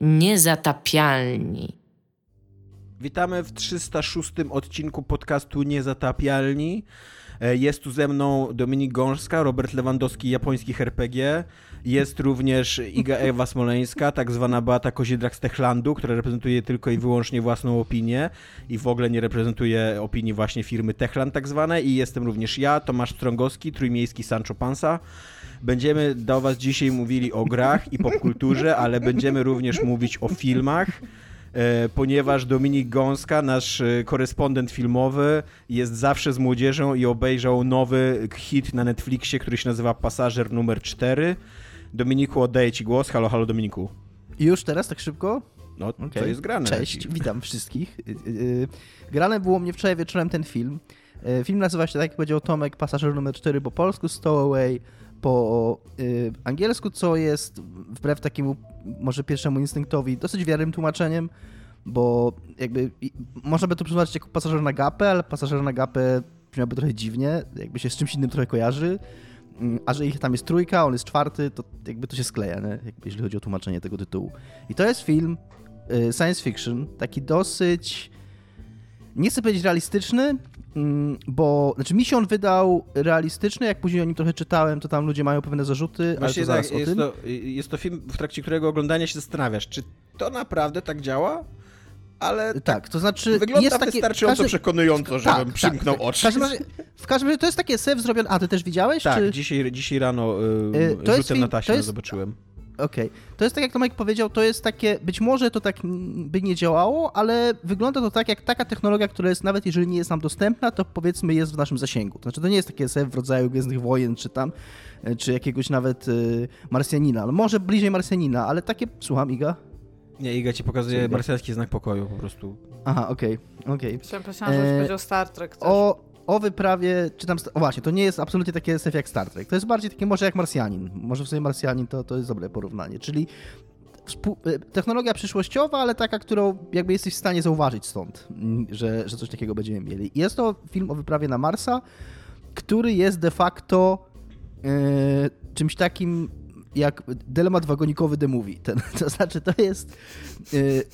Niezatapialni. Witamy w 306 odcinku podcastu Niezatapialni. E, jest tu ze mną Dominik Gążska, Robert Lewandowski, japońskich RPG. Jest również Iga Ewa Smoleńska, tak zwana Beata Kozidrak z Techlandu, która reprezentuje tylko i wyłącznie własną opinię i w ogóle nie reprezentuje opinii właśnie firmy Techland tak zwane. I jestem również ja, Tomasz Strągowski, trójmiejski Sancho Pansa. Będziemy do Was dzisiaj mówili o grach i popkulturze, ale będziemy również mówić o filmach e, ponieważ Dominik Gąska, nasz e, korespondent filmowy, jest zawsze z młodzieżą i obejrzał nowy hit na Netflixie, który się nazywa Pasażer numer 4. Dominiku, oddaję Ci głos. Halo, halo Dominiku. I już teraz, tak szybko? No, okay. to jest grane. Cześć, witam wszystkich. Y, y, y, grane było mnie wczoraj wieczorem ten film. Film nazywa się, tak jak powiedział Tomek, Pasażer numer 4 po polsku, Stowaway po y, angielsku, co jest wbrew takiemu może pierwszemu instynktowi dosyć wiarnym tłumaczeniem, bo jakby można by to przetłumaczyć jako pasażer na gapę, ale pasażer na gapę brzmiałby trochę dziwnie, jakby się z czymś innym trochę kojarzy. Mm, a że ich tam jest trójka, on jest czwarty, to jakby to się skleja, nie? Jakby, jeśli chodzi o tłumaczenie tego tytułu. I to jest film y, science fiction, taki dosyć, nie chcę powiedzieć realistyczny, bo, znaczy mi się on wydał realistyczny, jak później o nim trochę czytałem, to tam ludzie mają pewne zarzuty, Właśnie ale to tak, jest, to, jest to film, w trakcie którego oglądania się zastanawiasz, czy to naprawdę tak działa? ale tak, to znaczy wygląda jest takie, wystarczająco każdy... przekonująco, żebym tak, przymknął tak, oczy. W każdym, razie, w każdym razie to jest takie sef zrobione, a ty też widziałeś? Tak, czy... dzisiaj, dzisiaj rano yy, to rzutem film, na taśmę jest... zobaczyłem. Okej. Okay. To jest tak, jak Tomek powiedział, to jest takie, być może to tak by nie działało, ale wygląda to tak, jak taka technologia, która jest, nawet jeżeli nie jest nam dostępna, to powiedzmy jest w naszym zasięgu. To znaczy, to nie jest takie SF w rodzaju Gwiezdnych Wojen, czy tam, e, czy jakiegoś nawet y, Marsjanina. No może bliżej Marsjanina, ale takie, słucham, Iga? Nie, Iga ci pokazuje marsjański znak pokoju po prostu. Aha, okej, okay, okej. Okay. Że e... powiedział Star Trek też. O, o wyprawie, czy tam, o właśnie, to nie jest absolutnie takie SF jak Star Trek. To jest bardziej takie może jak Marsjanin. Może w sobie Marsjanin to, to jest dobre porównanie. Czyli e, technologia przyszłościowa, ale taka, którą jakby jesteś w stanie zauważyć stąd, mm, że, że coś takiego będziemy mieli. Jest to film o wyprawie na Marsa, który jest de facto yy, czymś takim jak dylemat wagonikowy The Movie. Ten, to znaczy, to jest yy,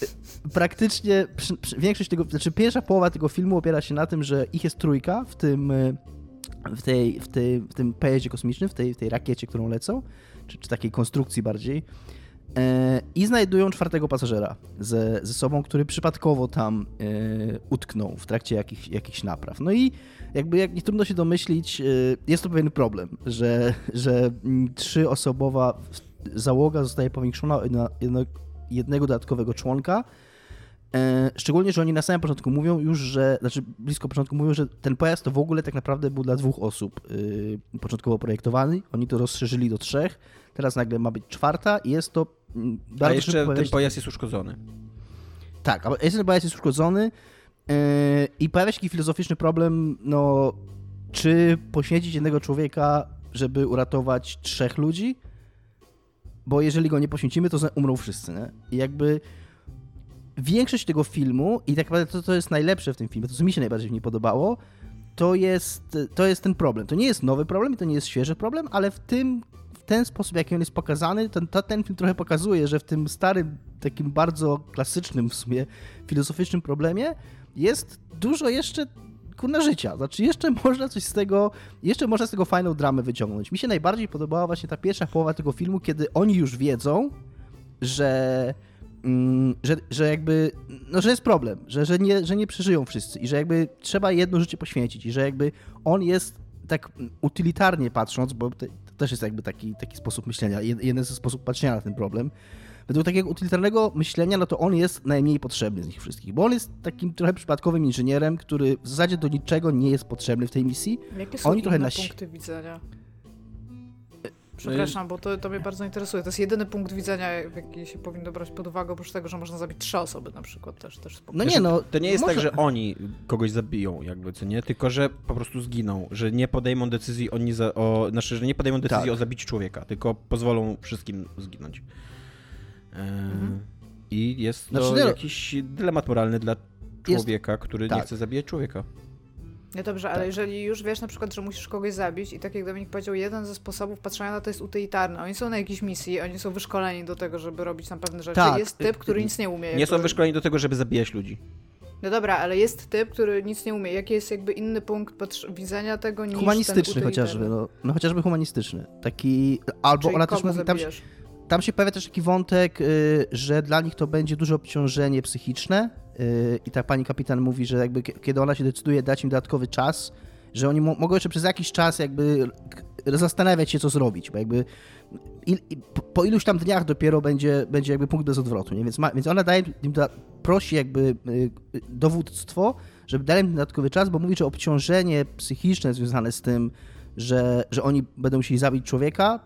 praktycznie przy, przy, większość tego, znaczy pierwsza połowa tego filmu opiera się na tym, że ich jest trójka w tym, y, w tej, w tej, w tym pojeździe kosmicznym, w tej, w tej rakiecie, którą lecą, czy, czy takiej konstrukcji bardziej. Yy, I znajdują czwartego pasażera ze, ze sobą, który przypadkowo tam yy, utknął w trakcie jakich, jakichś napraw. No i jakby jak nie trudno się domyślić, y, jest to pewien problem, że, że trzyosobowa załoga zostaje powiększona o jednego dodatkowego członka. E, szczególnie, że oni na samym początku mówią już, że, znaczy blisko początku mówią, że ten pojazd to w ogóle tak naprawdę był dla dwóch osób początkowo projektowany. Oni to rozszerzyli do trzech. Teraz nagle ma być czwarta i jest to bardzo A jeszcze ten pojazd jest uszkodzony. Tak, a ten pojazd jest uszkodzony. Yy, I pojawia się taki filozoficzny problem, no, czy poświęcić jednego człowieka, żeby uratować trzech ludzi? Bo jeżeli go nie poświęcimy, to umrą wszyscy, nie? I jakby większość tego filmu, i tak naprawdę to, to jest najlepsze w tym filmie, to co mi się najbardziej w niej podobało, to jest, to jest ten problem. To nie jest nowy problem i to nie jest świeży problem, ale w tym ten sposób, jaki on jest pokazany, ten, ten film trochę pokazuje, że w tym starym, takim bardzo klasycznym w sumie filozoficznym problemie jest dużo jeszcze kurna życia. Znaczy jeszcze można coś z tego, jeszcze można z tego fajną dramę wyciągnąć. Mi się najbardziej podobała właśnie ta pierwsza połowa tego filmu, kiedy oni już wiedzą, że mm, że, że jakby, no, że jest problem, że, że, nie, że nie przeżyją wszyscy i że jakby trzeba jedno życie poświęcić i że jakby on jest tak utylitarnie patrząc, bo to też jest jakby taki, taki sposób myślenia, jeden ze sposób patrzenia na ten problem, według takiego utylitarnego myślenia, no to on jest najmniej potrzebny z nich wszystkich, bo on jest takim trochę przypadkowym inżynierem, który w zasadzie do niczego nie jest potrzebny w tej misji. Jakie są Oni trochę na punkty widzenia? Przepraszam, bo to, to mnie bardzo interesuje. To jest jedyny punkt widzenia, jaki się powinno brać pod uwagę, oprócz tego, że można zabić trzy osoby na przykład też. też no nie, no. To nie jest może... tak, że oni kogoś zabiją, jakby, co nie? Tylko, że po prostu zginą, że nie podejmą decyzji oni za, o, znaczy, że nie podejmą decyzji tak. o zabiciu człowieka, tylko pozwolą wszystkim zginąć. Mhm. I jest to znaczy, jakiś dylemat moralny dla człowieka, jest... który tak. nie chce zabijać człowieka. No dobrze, ale tak. jeżeli już wiesz na przykład, że musisz kogoś zabić i tak jak Dominik powiedział, jeden ze sposobów patrzenia na to jest utylitarny. Oni są na jakiejś misji, oni są wyszkoleni do tego, żeby robić tam pewne rzeczy. Tak. Jest typ, który nic nie umie. Nie są wyszkoleni do tego, żeby zabijać ludzi. No dobra, ale jest typ, który nic nie umie. Jaki jest jakby inny punkt widzenia tego niż Humanistyczny chociażby, no, no chociażby humanistyczny. Taki, albo Czyli ona też mówi, tam się, tam się pojawia też taki wątek, y, że dla nich to będzie duże obciążenie psychiczne i tak pani kapitan mówi, że jakby kiedy ona się decyduje dać im dodatkowy czas, że oni mogą jeszcze przez jakiś czas jakby zastanawiać się, co zrobić, bo jakby il, po iluś tam dniach dopiero będzie, będzie jakby punkt bez odwrotu, nie? Więc, ma, więc ona daje im, da, prosi jakby y, dowództwo, żeby dali im dodatkowy czas, bo mówi, że obciążenie psychiczne związane z tym, że, że oni będą musieli zabić człowieka,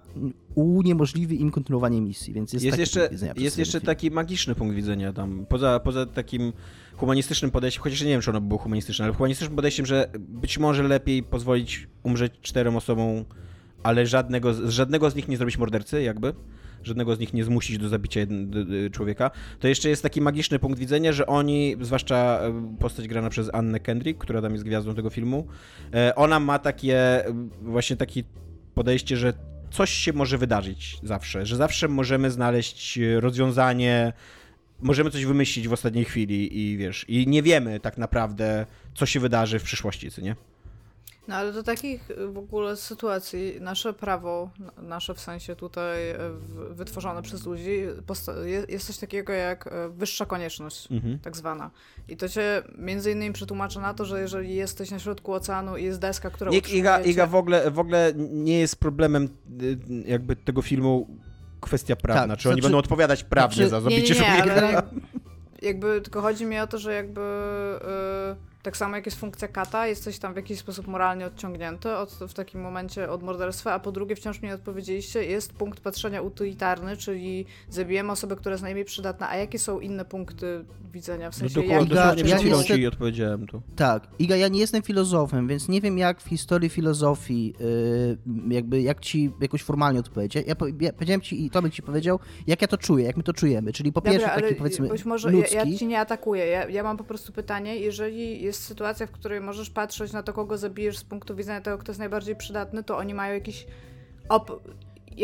uniemożliwi im kontynuowanie misji, więc jest, jest jeszcze, jest jeszcze taki magiczny punkt widzenia tam, poza, poza takim humanistycznym podejściem, chociaż nie wiem, czy ono było humanistyczne, ale humanistycznym podejściem, że być może lepiej pozwolić umrzeć czterem osobom, ale żadnego, żadnego z nich nie zrobić mordercy, jakby, żadnego z nich nie zmusić do zabicia człowieka, to jeszcze jest taki magiczny punkt widzenia, że oni, zwłaszcza e, postać grana przez Annę Kendrick, która tam jest gwiazdą tego filmu, e, ona ma takie, właśnie takie podejście, że coś się może wydarzyć zawsze, że zawsze możemy znaleźć rozwiązanie, możemy coś wymyślić w ostatniej chwili i wiesz, i nie wiemy tak naprawdę, co się wydarzy w przyszłości, co nie? No ale do takich y, w ogóle sytuacji nasze prawo, nasze w sensie tutaj y, wytworzone przez ludzi, jest coś takiego jak y, wyższa konieczność, mhm. tak zwana. I to się między innymi przetłumacza na to, że jeżeli jesteś na środku oceanu i jest deska, która nie, Iga, Iga w, ogóle, w ogóle nie jest problemem jakby tego filmu kwestia prawna, tak, czy oni znaczy, będą odpowiadać prawnie znaczy, za zabicie nie, nie, nie, człowieka. jakby, tylko chodzi mi o to, że jakby... Yy, tak samo jak jest funkcja kata, jesteś tam w jakiś sposób moralnie odciągnięty od, w takim momencie od morderstwa, a po drugie wciąż mi nie odpowiedzieliście, jest punkt patrzenia utylitarny, czyli zabijemy osobę, która jest najmniej przydatna, a jakie są inne punkty widzenia? W no sensie, no dokładnie, jak... Iga, ja niestety... ci odpowiedziałem tu. Tak, Iga, ja nie jestem filozofem, więc nie wiem jak w historii filozofii yy, jakby jak ci jakoś formalnie odpowiedzieć. Ja, ja powiedziałem ci i Tomek ci powiedział, jak ja to czuję, jak my to czujemy, czyli po Dobra, pierwsze taki powiedzmy być może ludzki... ja, ja ci nie atakuję, ja, ja mam po prostu pytanie, jeżeli jest sytuacja, w której możesz patrzeć na to, kogo zabijesz z punktu widzenia tego, kto jest najbardziej przydatny, to oni mają jakiś op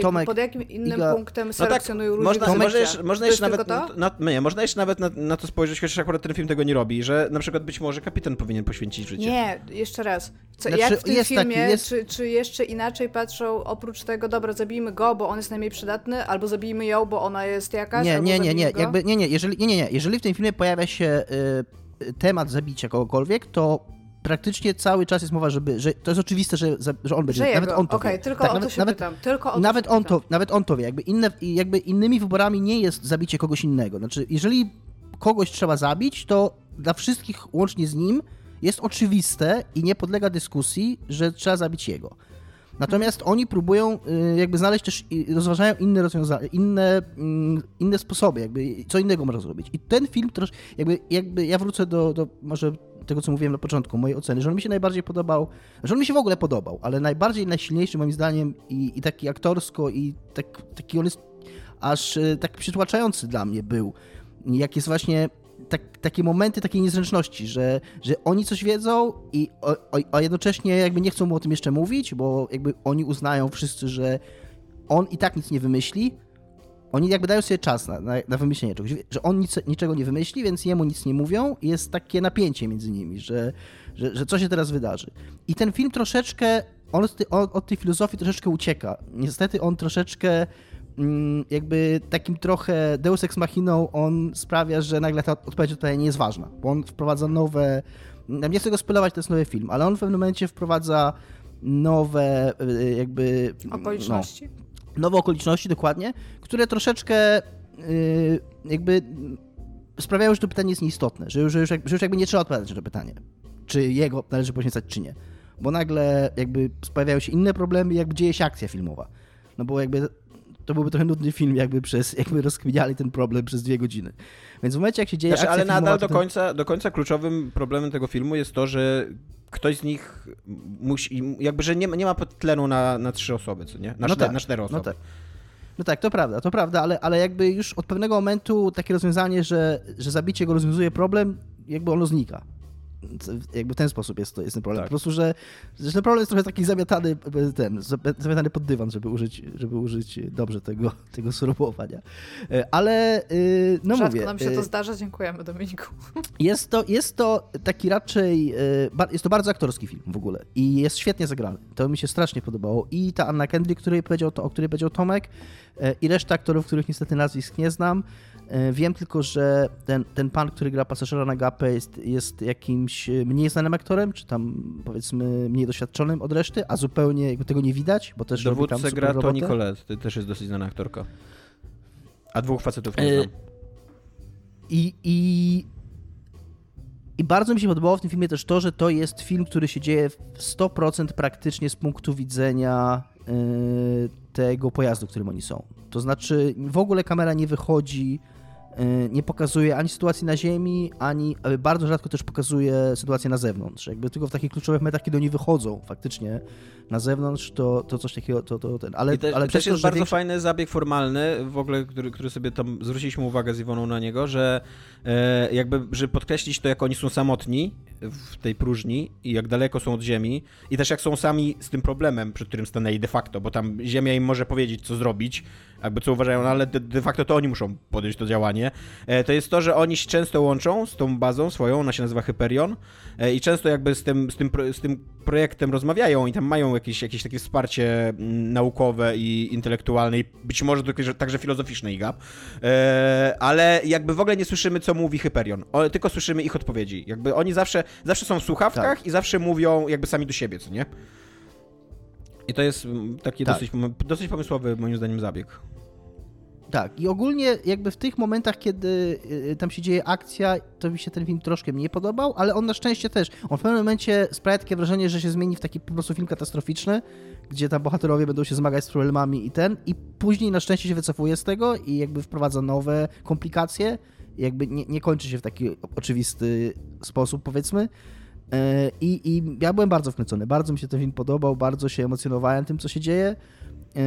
Tomek, pod jakim innym Iga... punktem selekcjonują no tak, ludzi można, można jeszcze, można jeszcze nawet? Na, nie, można jeszcze nawet na, na, to spojrzeć, chociaż akurat ten film tego nie robi, że na przykład być może kapitan powinien poświęcić życie. Nie, jeszcze raz. Co, znaczy, jak w tym filmie, taki, jest... czy, czy jeszcze inaczej patrzą, oprócz tego, dobra, zabijmy go, bo on jest najmniej przydatny, albo zabijmy ją, bo ona jest jakaś, Nie, nie, nie, nie, jakby, nie, nie, jeżeli, nie, nie, nie, jeżeli w tym filmie pojawia się... Yy temat zabicia kogokolwiek, to praktycznie cały czas jest mowa, żeby, że to jest oczywiste, że, że on będzie. Że nawet on to okay, wie. tylko tak, o nawet, to się nawet, pytam. Tylko o nawet, on pytam. to, nawet on to wie. Jakby, inne, jakby innymi wyborami nie jest zabicie kogoś innego. Znaczy, jeżeli kogoś trzeba zabić, to dla wszystkich łącznie z nim jest oczywiste i nie podlega dyskusji, że trzeba zabić jego. Natomiast oni próbują y, jakby znaleźć też, rozważają inne rozwiązania, inne, mm, inne sposoby, jakby co innego można zrobić. I ten film trosz, jakby, jakby ja wrócę do, do może tego, co mówiłem na początku, mojej oceny, że on mi się najbardziej podobał, że on mi się w ogóle podobał, ale najbardziej, najsilniejszy moim zdaniem i, i taki aktorsko i tak, taki on jest aż y, tak przytłaczający dla mnie był, jak jest właśnie tak, takie momenty takiej niezręczności, że, że oni coś wiedzą i o, a jednocześnie jakby nie chcą mu o tym jeszcze mówić, bo jakby oni uznają wszyscy, że on i tak nic nie wymyśli. Oni jakby dają sobie czas na, na, na wymyślenie czegoś, że on nic, niczego nie wymyśli, więc jemu nic nie mówią i jest takie napięcie między nimi, że, że, że co się teraz wydarzy. I ten film troszeczkę, on od, od tej filozofii troszeczkę ucieka. Niestety on troszeczkę jakby takim trochę Deus Ex Machiną on sprawia, że nagle ta odpowiedź tutaj nie jest ważna, bo on wprowadza nowe, nie chcę go spoilować, to jest nowy film, ale on w pewnym momencie wprowadza nowe y, jakby... Okoliczności? No, nowe okoliczności, dokładnie, które troszeczkę y, jakby sprawiają, że to pytanie jest nieistotne, że już, że już, że już jakby nie trzeba odpowiadać na to pytanie, czy jego należy poświęcać, czy nie. Bo nagle jakby pojawiają się inne problemy, jakby dzieje się akcja filmowa. No bo jakby to byłby trochę nudny film, jakby przez, jakby rozkminiali ten problem przez dwie godziny. Więc w momencie, jak się dzieje znaczy, Ale nadal do, końca, do końca kluczowym problemem tego filmu jest to, że ktoś z nich musi, jakby, że nie, nie ma tlenu na, na trzy osoby, co nie? Na, no cztery, tak, na cztery no osoby. No tak. No tak, to prawda, to prawda, ale, ale jakby już od pewnego momentu takie rozwiązanie, że, że zabicie go rozwiązuje problem, jakby ono znika. Jakby w ten sposób jest to jest ten problem. Tak. Po prostu, że, że ten problem jest trochę taki zamiatany, ten, zamiatany pod dywan, żeby użyć, żeby użyć dobrze tego, tego sformułowania. E, ale y, no Rzadko mówię. nam się to y, zdarza, dziękujemy Dominiku. Jest to, jest to taki raczej, ba- jest to bardzo aktorski film w ogóle i jest świetnie zagrany. To mi się strasznie podobało. I ta Anna Kendrick, której powiedział, to, o której powiedział Tomek i reszta aktorów, których niestety nazwisk nie znam. Y, Wiem tylko, że ten, ten pan, który gra pasażera na gapę jest, jest jakimś y, mniej znanym aktorem, czy tam powiedzmy mniej doświadczonym od reszty, a zupełnie jakby tego nie widać, bo też robi tam Dowódcę gra to też jest dosyć znana aktorka. A dwóch facetów nie E, znam. I, i, I bardzo mi się podobało w tym filmie też to, że to jest film, który się dzieje w 100% praktycznie z punktu widzenia tego pojazdu, którym oni są. To znaczy, w ogóle kamera nie wychodzi, nie pokazuje ani sytuacji na ziemi, ani bardzo rzadko też pokazuje sytuację na zewnątrz. Jakby tylko w takich kluczowych metach, kiedy oni wychodzą faktycznie na zewnątrz, to, to coś takiego, to, to ten. Ale, I te, ale też to, jest że bardzo większość- fajny zabieg formalny, w ogóle, który, który sobie tam zwróciliśmy uwagę z Iwoną na niego, że e, jakby, żeby podkreślić to, jak oni są samotni w tej próżni i jak daleko są od Ziemi i też jak są sami z tym problemem, przed którym stanęli de facto, bo tam Ziemia im może powiedzieć, co zrobić, albo co uważają, no ale de, de facto to oni muszą podjąć to działanie. E, to jest to, że oni się często łączą z tą bazą swoją, ona się nazywa Hyperion e, i często jakby z tym, z tym, z tym projektem rozmawiają i tam mają jakieś, jakieś takie wsparcie mm, naukowe i intelektualne i być może także, filozoficzne IGA, e, ale jakby w ogóle nie słyszymy, co mówi Hyperion, tylko słyszymy ich odpowiedzi. Jakby oni zawsze, zawsze są w słuchawkach Tak. i zawsze mówią jakby sami do siebie, co nie? I to jest mm, taki Tak. dosyć, dosyć pomysłowy, moim zdaniem, zabieg. Tak, i ogólnie jakby w tych momentach, kiedy y, tam się dzieje akcja, to mi się ten film troszkę mniej podobał, ale on na szczęście też, on w pewnym momencie sprawia takie wrażenie, że się zmieni w taki po prostu film katastroficzny, gdzie tam bohaterowie będą się zmagać z problemami i ten, i później na szczęście się wycofuje z tego i jakby wprowadza nowe komplikacje, jakby nie, nie kończy się w taki oczywisty sposób, powiedzmy. E, I, I ja byłem bardzo wkręcony, bardzo mi się ten film podobał, bardzo się emocjonowałem tym, co się dzieje. E,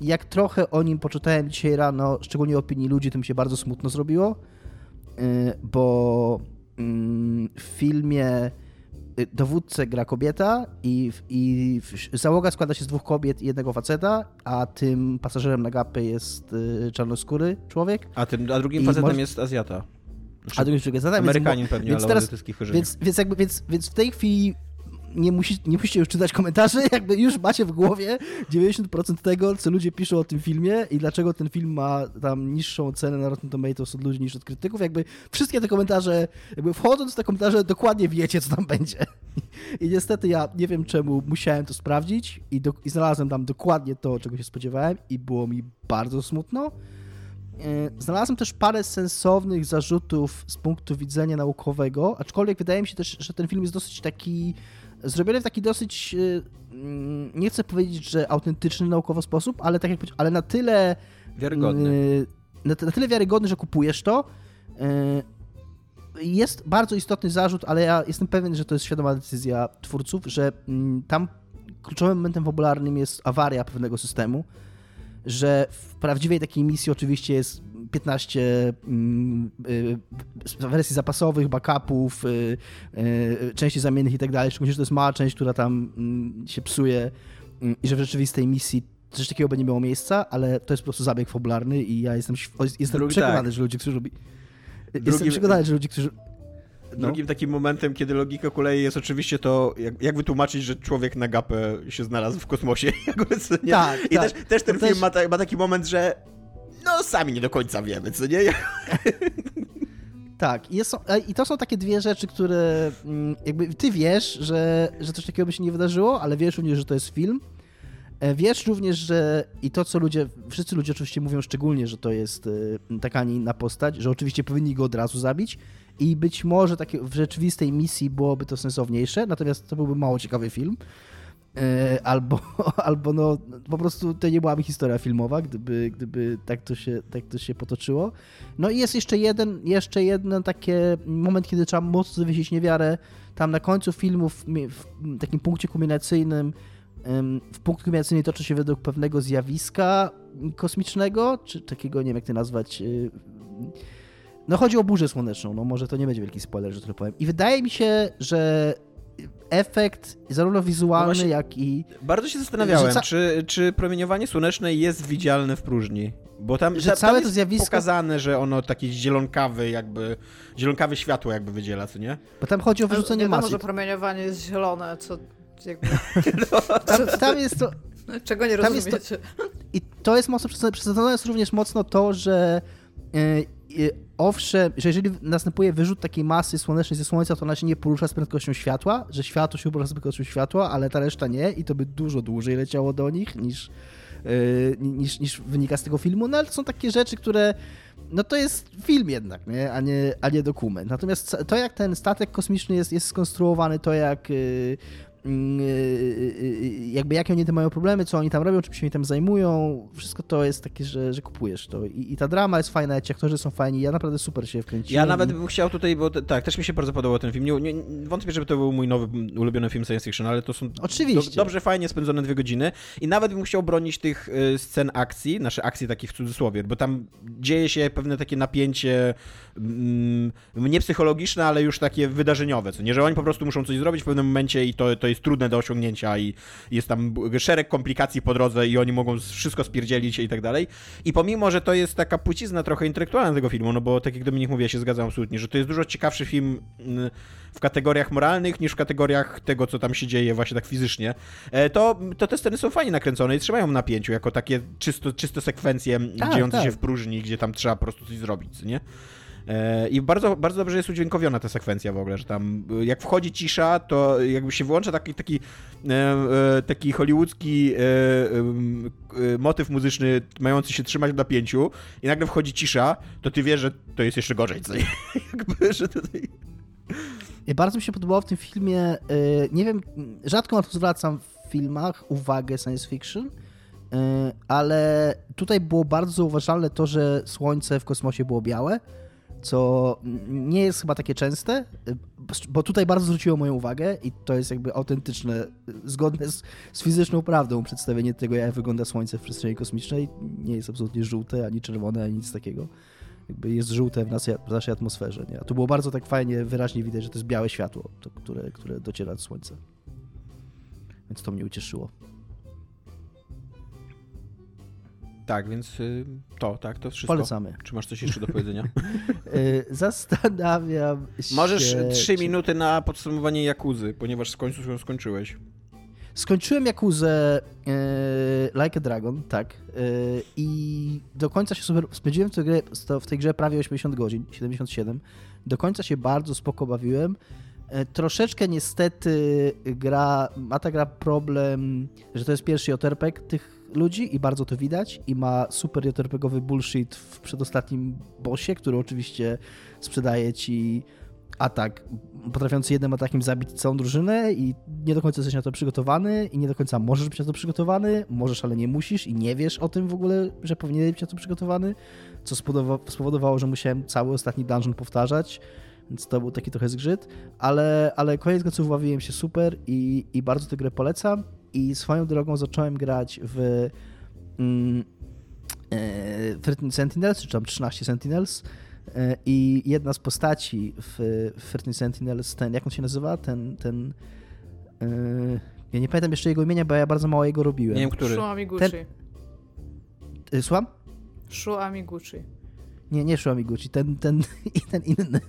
Jak trochę o nim poczytałem dzisiaj rano, szczególnie opinii ludzi, to mi się bardzo smutno zrobiło, e, bo mm, w filmie y, dowódcę gra kobieta i, i załoga składa się z dwóch kobiet i jednego faceta, a tym pasażerem na gapę jest y, czarnoskóry człowiek, A, tym, a drugim I facetem może- jest Azjata. a drugi człowiek jest więc mo- Amerykanin pewnie, więc ale teraz- więc, więc, jakby, więc, więc w tej chwili nie, musi, nie musicie już czytać komentarzy, jakby już macie w głowie 90% tego, co ludzie piszą o tym filmie i dlaczego ten film ma tam niższą cenę na Rotten Tomatoes od ludzi niż od krytyków. Jakby wszystkie te komentarze, jakby wchodząc w te komentarze, dokładnie wiecie, co tam będzie. I niestety ja nie wiem czemu musiałem to sprawdzić i, do, i znalazłem tam dokładnie to, czego się spodziewałem i było mi bardzo smutno. E, Znalazłem też parę sensownych zarzutów z punktu widzenia naukowego, aczkolwiek wydaje mi się też, że ten film jest dosyć taki. Zrobiony w taki dosyć. e, mm, Nie chcę powiedzieć, że autentyczny naukowo sposób, ale tak jak powiedziałem, ale na tyle. Wiarygodny. e, Na, na tyle wiarygodny, że kupujesz to. E, Jest bardzo istotny zarzut, ale ja jestem pewien, że to jest świadoma decyzja twórców, że mm, tam kluczowym momentem fabularnym jest awaria pewnego systemu że w prawdziwej takiej misji oczywiście jest 15 mm, y, wersji zapasowych, backupów, y, y, części zamiennych i tak dalej, szczególnie, że to jest mała część, która tam mm, się psuje mm, i że w rzeczywistej misji coś takiego by nie miało miejsca, ale to jest po prostu zabieg fabularny i ja jestem, jestem Drugi przekonany, tak. że ludzie, którzy robi... Jestem przekonany, że ludzie, którzy... No. Drugim takim momentem, kiedy logika kolei jest oczywiście to, jak, jak wytłumaczyć, że człowiek na gapę się znalazł w kosmosie. Tak, I tak. też, też ten To film też- Ma, ta, ma taki moment, że no sami nie do końca wiemy, co nie? Tak, i, e, i to są takie dwie rzeczy, które mm, jakby ty wiesz, że, że coś takiego by się nie wydarzyło, ale wiesz również, że to jest film. E, Wiesz również, że i to, co ludzie, wszyscy ludzie oczywiście mówią szczególnie, że to jest e, taka, nie inna postać, że oczywiście powinni go od razu zabić i być może takie w rzeczywistej misji byłoby to sensowniejsze, natomiast to byłby mało ciekawy film. E, Albo, albo no, po prostu to nie byłaby historia filmowa, gdyby, gdyby tak, to się, tak to się potoczyło. No i jest jeszcze jeden, jeszcze jeden taki moment, kiedy trzeba mocno zawiesić niewiarę. Tam na końcu filmu, w, w takim punkcie kulminacyjnym, w punkt kulminacyjny toczy się według pewnego zjawiska kosmicznego, czy takiego, nie wiem jak to nazwać, y, No chodzi o burzę słoneczną, no może to nie będzie wielki spoiler, że to powiem. I wydaje mi się, że efekt zarówno wizualny, No właśnie- jak i... Bardzo się zastanawiałem, ca- czy, czy promieniowanie słoneczne jest widzialne w próżni. Bo tam, Że tam, całe tam to jest zjawisko- pokazane, że ono takie zielonkawy jakby, zielonkawe światło jakby wydziela, co nie? Bo tam chodzi o wyrzucenie Wiadomo, masy. że promieniowanie jest zielone, co jakby, Tam, tam jest to... czego nie Tam jest to- rozumiecie. I to jest mocno przedstawione. Przedstawione jest również mocno to, że e, owszem, że jeżeli następuje wyrzut takiej masy słonecznej ze Słońca, to ona się nie porusza z prędkością światła, że światło się porusza z prędkością światła, ale ta reszta nie i to by dużo dłużej leciało do nich niż, e, niż, niż wynika z tego filmu. No ale to są takie rzeczy, które no to jest film jednak, nie? A, nie, a nie dokument. Natomiast to, jak ten statek kosmiczny jest, jest skonstruowany, to jak y, jakby jakie oni tam mają problemy, co oni tam robią, czym się oni tam zajmują, wszystko to jest takie, że, że kupujesz to. I, I ta drama jest fajna, ci aktorzy są fajni, ja naprawdę super się wkręciłem. Ja nawet bym chciał tutaj, bo te- tak, też mi się bardzo podobał ten film. Nie, nie, wątpię, żeby to był mój nowy ulubiony film science fiction, ale to są Oczywiście. do, dobrze, fajnie spędzone dwie godziny. I nawet bym chciał bronić tych y, scen akcji, nasze akcji takich w cudzysłowie, bo tam dzieje się pewne takie napięcie mm, nie psychologiczne, ale już takie wydarzeniowe, co nie, że oni po prostu muszą coś zrobić w pewnym momencie i to, to jest trudne do osiągnięcia i jest tam szereg komplikacji po drodze i oni mogą wszystko spierdzielić i tak dalej. I pomimo, że to jest taka płcizna trochę intelektualna tego filmu, no bo tak jak Dominik mówi, ja się zgadzam absolutnie, że to jest dużo ciekawszy film mm, w kategoriach moralnych niż w kategoriach tego, co tam się dzieje właśnie tak fizycznie, e, to, to te sceny są fajnie nakręcone i trzymają napięciu, jako takie czysto, czyste sekwencje Tak, dziejące tak. się w próżni, gdzie tam trzeba po prostu coś zrobić, nie? E, I bardzo, bardzo dobrze jest udźwiękowiona ta sekwencja w ogóle, że tam y, jak wchodzi cisza, to jakby się włącza taki, taki, e, e, taki hollywoodzki e, e, motyw muzyczny mający się trzymać w napięciu i nagle wchodzi cisza, to ty wiesz, że to jest jeszcze gorzej, co jakby, że tutaj... Bardzo mi się podobało w tym filmie, nie wiem, rzadko na to zwracam w filmach uwagę science fiction, ale tutaj było bardzo zauważalne to, że słońce w kosmosie było białe, co nie jest chyba takie częste, bo tutaj bardzo zwróciło moją uwagę i to jest jakby autentyczne, zgodne z, z fizyczną prawdą przedstawienie tego, jak wygląda słońce w przestrzeni kosmicznej. Nie jest absolutnie żółte, ani czerwone, ani nic takiego jakby jest żółte w naszej, w naszej atmosferze. Nie? A tu było bardzo tak fajnie, wyraźnie widać, że to jest białe światło, to, które, które dociera do słońca. Więc to mnie ucieszyło. Tak, więc y, to, tak, to wszystko. Polecamy. Czy masz coś jeszcze do powiedzenia? Y, Zastanawiam się... Możesz y, trzy czy- minuty na podsumowanie Jakuzy, ponieważ w końcu ją skończyłeś. Skończyłem Jakuzę e, Like a Dragon, tak. E, I do końca się super... Spędziłem w tej, grze, w tej grze prawie 80 godzin, 77. Do końca się bardzo spoko bawiłem. E, troszeczkę niestety gra, ma ta gra problem, że to jest pierwszy JRPG tych ludzi i bardzo to widać i ma super JRPGowy bullshit w przedostatnim bossie, który oczywiście sprzedaje ci atak potrafiący jednym atakiem zabić całą drużynę i nie do końca jesteś na to przygotowany i nie do końca możesz być na to przygotowany, możesz, ale nie musisz i nie wiesz o tym w ogóle, że powinieneś być na to przygotowany, co spowodowa- spowodowało, że musiałem cały ostatni dungeon powtarzać, więc to był taki trochę zgrzyt, ale, ale koniec końców bawiłem się super i, i bardzo tę grę polecam i swoją drogą zacząłem grać w mm, e, 13 Sentinels, czy tam 13 Sentinels e, i jedna z postaci w, w 13 Sentinels, ten, jak on się nazywa? Ten, ten e, ja nie pamiętam jeszcze jego imienia, bo ja bardzo mało jego robiłem. Nie wiem, który. Shu Amiguchi. Ten- E, Słucham? Shu Amiguchi. Nie, nie Shu Amiguchi, ten, ten i ten inny.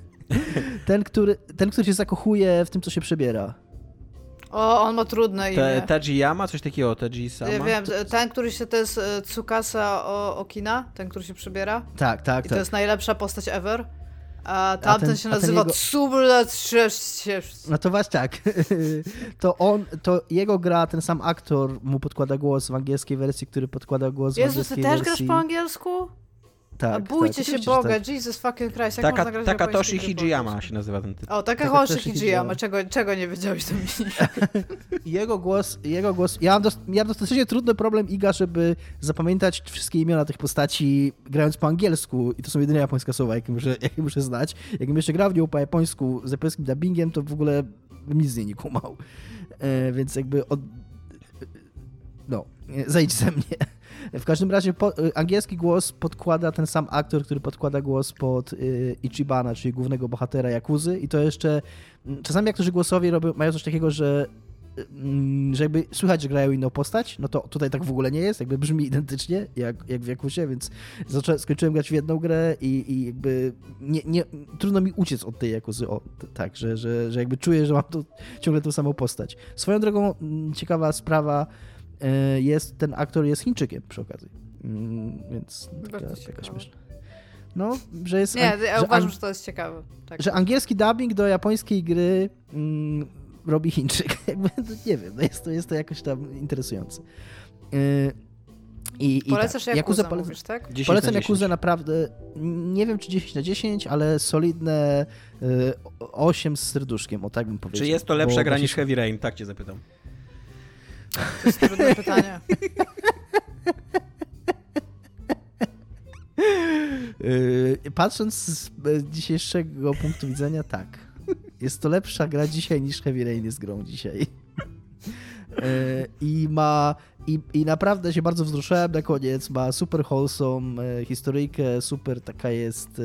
Ten który, ten, który się zakochuje w tym, co się przebiera. O, on ma trudne Te, imię. Tajiyama, coś takiego, Taji Sama? Ja wiem, ten, który się to jest e, Tsukasa o, Okina, ten, który się przybiera. Tak, tak, I tak. to jest najlepsza postać ever. A tamten ten- się a ten nazywa jego- Sublet No to właśnie tak. To on, to jego gra, ten sam aktor mu podkłada głos w angielskiej wersji, który podkłada głos w Jezu, ty angielskiej też wersji. grasz po angielsku? Tak, A bójcie tak, się Boga, tak. Jesus fucking Christ, jak Taka, można grać Hijiyama się nazywa ten typ. O, Takatoshi Takahoshi Hijiyama. Hijiyama, czego, czego nie wiedziałeś Dominik? Jego głos, jego głos. Ja mam, dos, ja mam dostatecznie trudny problem, Iga, żeby zapamiętać wszystkie imiona tych postaci grając po angielsku. I to są jedyne japońskie słowa, jakie muszę, jakie muszę znać. Jakbym jeszcze grał w nią po japońsku z japońskim dubbingiem, to w ogóle bym nic z niej nie kumał. E, więc jakby od... No, e, zejdź ze mnie. W każdym razie po, angielski głos podkłada ten sam aktor, który podkłada głos pod y, Ichibana, czyli głównego bohatera Jakuzy i to jeszcze czasami aktorzy głosowi robią, mają coś takiego, że Mm, że jakby słychać, że grają inną postać, no to tutaj tak w ogóle nie jest, jakby brzmi identycznie jak, jak w Jakusie, więc skończyłem grać w jedną grę i, i jakby nie, nie, trudno mi uciec od tej Jakuzy, o, tak, że, że, że jakby czuję, że mam tu ciągle tą samą postać. Swoją drogą mm, ciekawa sprawa jest, ten aktor jest Chińczykiem przy okazji, mm, więc taka, taka śmieszna. No, że jest. Nie, ja uważam, że, że to jest ciekawe. Tak. Że angielski dubbing do japońskiej gry robi Chińczyk. Jakby, no nie wiem, no jest, to, jest to jakoś tam interesujące. Yy, i, Polecasz tak. Yakuza, Yakuza mówisz, tak? Polecam Yakuza naprawdę, nie wiem czy 10 na 10, ale solidne y, 8 z serduszkiem, o tak bym powiedział. Czy jest to lepsza gra niż Heavy Rain? Tak cię zapytam. To jest trudne pytanie. Y, patrząc z dzisiejszego punktu widzenia, tak. Jest to lepsza gra dzisiaj niż Heavy Rain jest grą dzisiaj. E, I ma. I, I naprawdę się bardzo wzruszyłem na koniec. Ma super wholesome e, historyjkę, super taka jest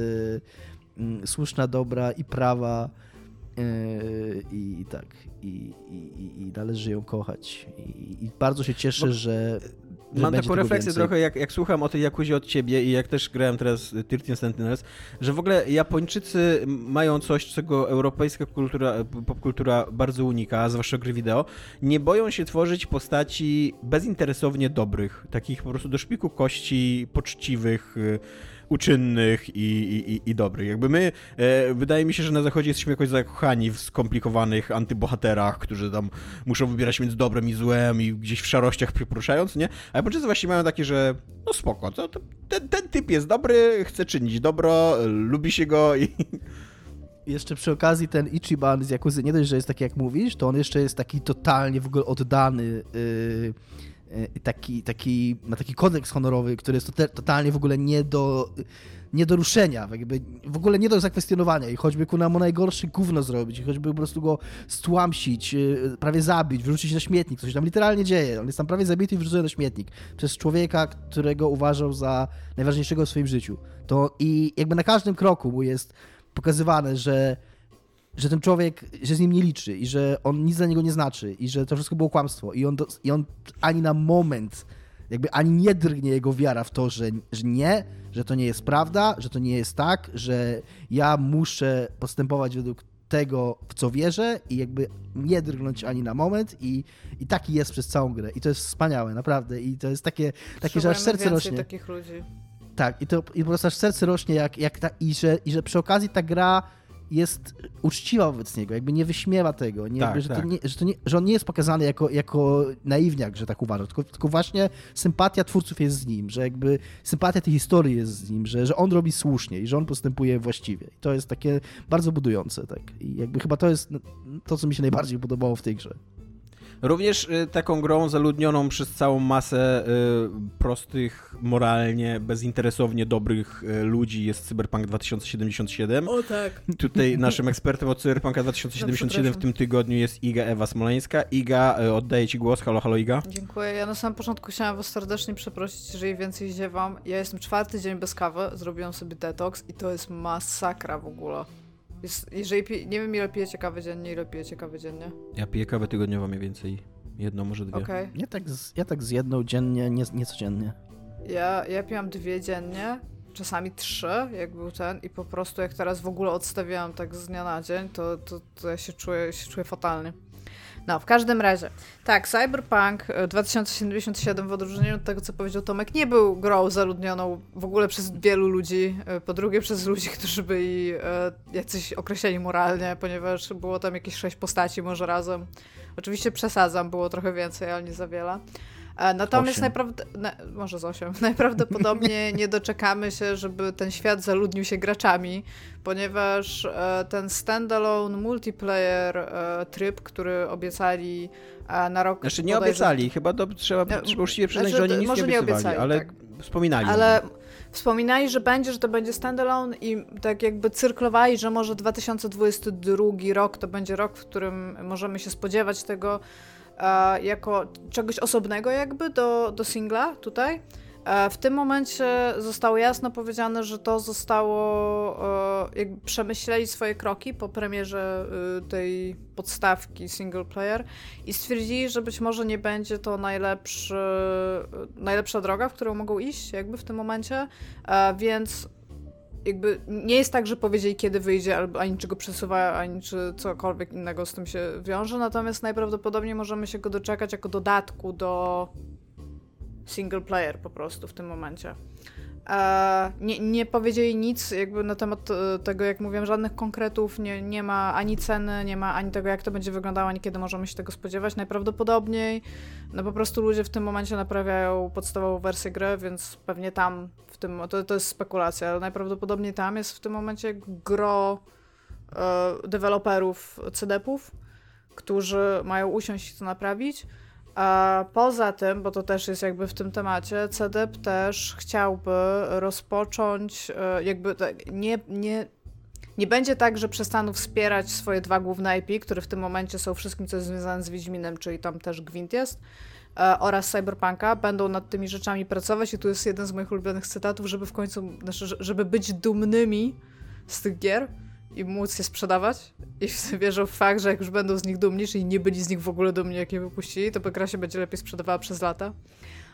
e, słuszna, dobra i prawa. I, i tak. I, i, I należy ją kochać. I, bardzo się cieszę, Bo... że Mam taką refleksję więcej. trochę, jak, jak słucham o tej Jakuzie od ciebie i jak też grałem teraz 13 Sentinels, że w ogóle Japończycy mają coś, czego europejska kultura, popkultura bardzo unika, zwłaszcza gry wideo. Nie boją się tworzyć postaci bezinteresownie dobrych, takich po prostu do szpiku kości, poczciwych, uczynnych i, i, i dobrych. Jakby my, e, wydaje mi się, że na zachodzie jesteśmy jakoś zakochani w skomplikowanych antybohaterach, którzy tam muszą wybierać między dobrem i złem i gdzieś w szarościach poruszając, nie? A Japończycy właśnie mają takie, że no spoko, to, to, ten, ten typ jest dobry, chce czynić dobro, lubi się go i... Jeszcze przy okazji ten Ichiban z Yakuzy, nie dość, że jest taki jak mówisz, to on jeszcze jest taki totalnie w ogóle oddany yy taki, taki, ma taki kodeks honorowy, który jest totalnie w ogóle nie do, nie do ruszenia, jakby w ogóle nie do zakwestionowania. I choćby ku mu najgorszy gówno zrobić, i choćby po prostu go stłamsić, e, prawie zabić, wyrzucić na śmietnik, coś tam literalnie dzieje, on jest tam prawie zabity i wyrzucony na śmietnik. Przez człowieka, którego uważał za najważniejszego w swoim życiu. To i jakby na każdym kroku mu jest pokazywane, że że ten człowiek, że z nim nie liczy i że on nic dla niego nie znaczy i że to wszystko było kłamstwo i on, do, i on ani na moment jakby ani nie drgnie jego wiara w to, że, że nie, że to nie jest prawda, że to nie jest tak, że ja muszę postępować według tego, w co wierzę i jakby nie drgnąć ani na moment i, i taki jest przez całą grę i to jest wspaniałe, naprawdę i to jest takie, takie że aż serce rośnie. takich ludzi. Tak, i to i po prostu aż serce rośnie jak, jak ta, i, że, i że przy okazji ta gra jest uczciwa wobec niego, jakby nie wyśmiewa tego, nie, tak, jakby, że, tak. to nie, że, to nie, że on nie jest pokazany jako, jako naiwniak, że tak uważa, tylko, tylko właśnie sympatia twórców jest z nim, że jakby sympatia tej historii jest z nim, że, że on robi słusznie i że on postępuje właściwie. I to jest takie bardzo budujące, tak. I jakby chyba to jest to, co mi się najbardziej podobało w tej grze. Również y, taką grą zaludnioną przez całą masę y, prostych, moralnie, bezinteresownie dobrych y, ludzi jest Cyberpunk 2077. O tak. Tutaj naszym ekspertem od Cyberpunka 2077 w tym tygodniu jest Iga Ewa Smoleńska. Iga, oddaję Ci głos. Halo, halo Iga. Dziękuję. Ja na samym początku chciałam Was serdecznie przeprosić, jeżeli więcej ziewam. Ja jestem czwarty dzień bez kawy, zrobiłam sobie detoks i to jest masakra w ogóle. Jeżeli pije, nie wiem ile pijecie kawy dziennie, ile pijecie kawy dziennie? Ja piję kawę tygodniowo mniej więcej. Jedną, może dwie. Okay. Ja, tak z, ja tak z jedną dziennie, nie, nie codziennie. Ja, ja pijam dwie dziennie, czasami trzy, jak był ten i po prostu jak teraz w ogóle odstawiałam tak z dnia na dzień, to, to, to ja się czuję, się czuję fatalnie. No, w każdym razie. Tak, Cyberpunk 2077 e, w odróżnieniu od tego, co powiedział Tomek, nie był grą zaludnioną w ogóle przez wielu ludzi. E, po drugie, przez ludzi, którzy byli e, jacyś określeni moralnie, ponieważ było tam jakieś sześć postaci może razem. Oczywiście przesadzam, było trochę więcej, ale nie za wiele. E, natomiast najprawdopodobniej, może z 8, najprawdopodobniej nie doczekamy się, żeby ten świat zaludnił się graczami, ponieważ e, ten standalone multiplayer e, tryb, który obiecali na rok... Znaczy nie obiecali, chyba to trzeba, no, trzeba uczciwie przyznać, znaczy, że oni nic może nie obiecywali, nie obiecali, ale tak. wspominali. Ale wspominali, że będzie, że to będzie standalone i tak jakby cyrklowali, że może 2022 rok to będzie rok, w którym możemy się spodziewać tego, jako czegoś osobnego jakby do, do singla tutaj. E, w tym momencie zostało jasno powiedziane, że to zostało, e, jakby przemyśleli swoje kroki po premierze e, tej podstawki single player i stwierdzili, że być może nie będzie to najlepszy, najlepsza droga, w którą mogą iść jakby w tym momencie, więc jakby nie jest tak, że powiedzieli kiedy wyjdzie, albo ani czego przesuwa, ani czy cokolwiek innego z tym się wiąże, natomiast najprawdopodobniej możemy się go doczekać jako dodatku do single player po prostu w tym momencie. E, nie, nie powiedzieli nic jakby na temat e, tego, jak mówiłem, żadnych konkretów, nie, nie ma ani ceny, nie ma ani tego, jak to będzie wyglądało, ani kiedy możemy się tego spodziewać. Najprawdopodobniej no po prostu ludzie w tym momencie naprawiają podstawową wersję gry, więc pewnie tam w tym, to, to jest spekulacja, ale najprawdopodobniej tam jest w tym momencie gro e, deweloperów CD-ów, którzy mają usiąść i to naprawić. A poza tym, bo to też jest jakby w tym temacie, CDEP też chciałby rozpocząć, e, jakby nie, nie, nie będzie tak, że przestaną wspierać swoje dwa główne IP, które w tym momencie są wszystkim, co jest związane z Wiedźminem, czyli tam też Gwint jest, e, oraz Cyberpunka, będą nad tymi rzeczami pracować i tu jest jeden z moich ulubionych cytatów, żeby w końcu, znaczy, żeby być dumnymi z tych gier, i móc je sprzedawać. I wierzą w fakt, że jak już będą z nich dumni, czyli nie byli z nich w ogóle dumni, jak je wypuścili, to gra się będzie lepiej sprzedawała przez lata.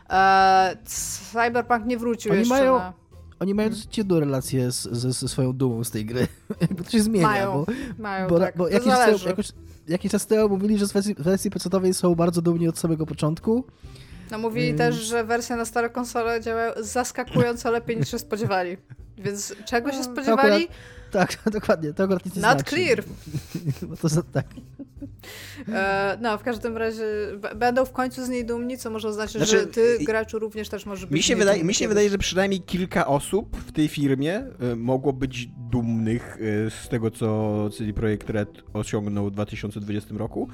Eee, Cyberpunk nie wrócił oni jeszcze mają, na... Oni mają dosyć jedną relację z, z, ze swoją dumą z tej gry. Jakby to się zmienia. Mają, bo, mają, bo, tak. bo jakiś, czas, jakoś, jakiś czas temu mówili, że z wersji, wersji PC-owej są bardzo dumni od samego początku. No mówili hmm. też, że wersja na stare konsole działa zaskakująco lepiej niż się spodziewali. Więc czego się no, spodziewali? Tak, dokładnie, to akurat nic nie Not znaczy. clear. Bo to za, tak. E, no, w każdym razie będą w końcu z niej dumni, co może oznaczać, znaczy, że ty, graczu, również też może być mi się wydaje, Mi się wydaje, że przynajmniej kilka osób w tej firmie y, mogło być dumnych y, z tego, co CD Projekt Red osiągnął w 2020 roku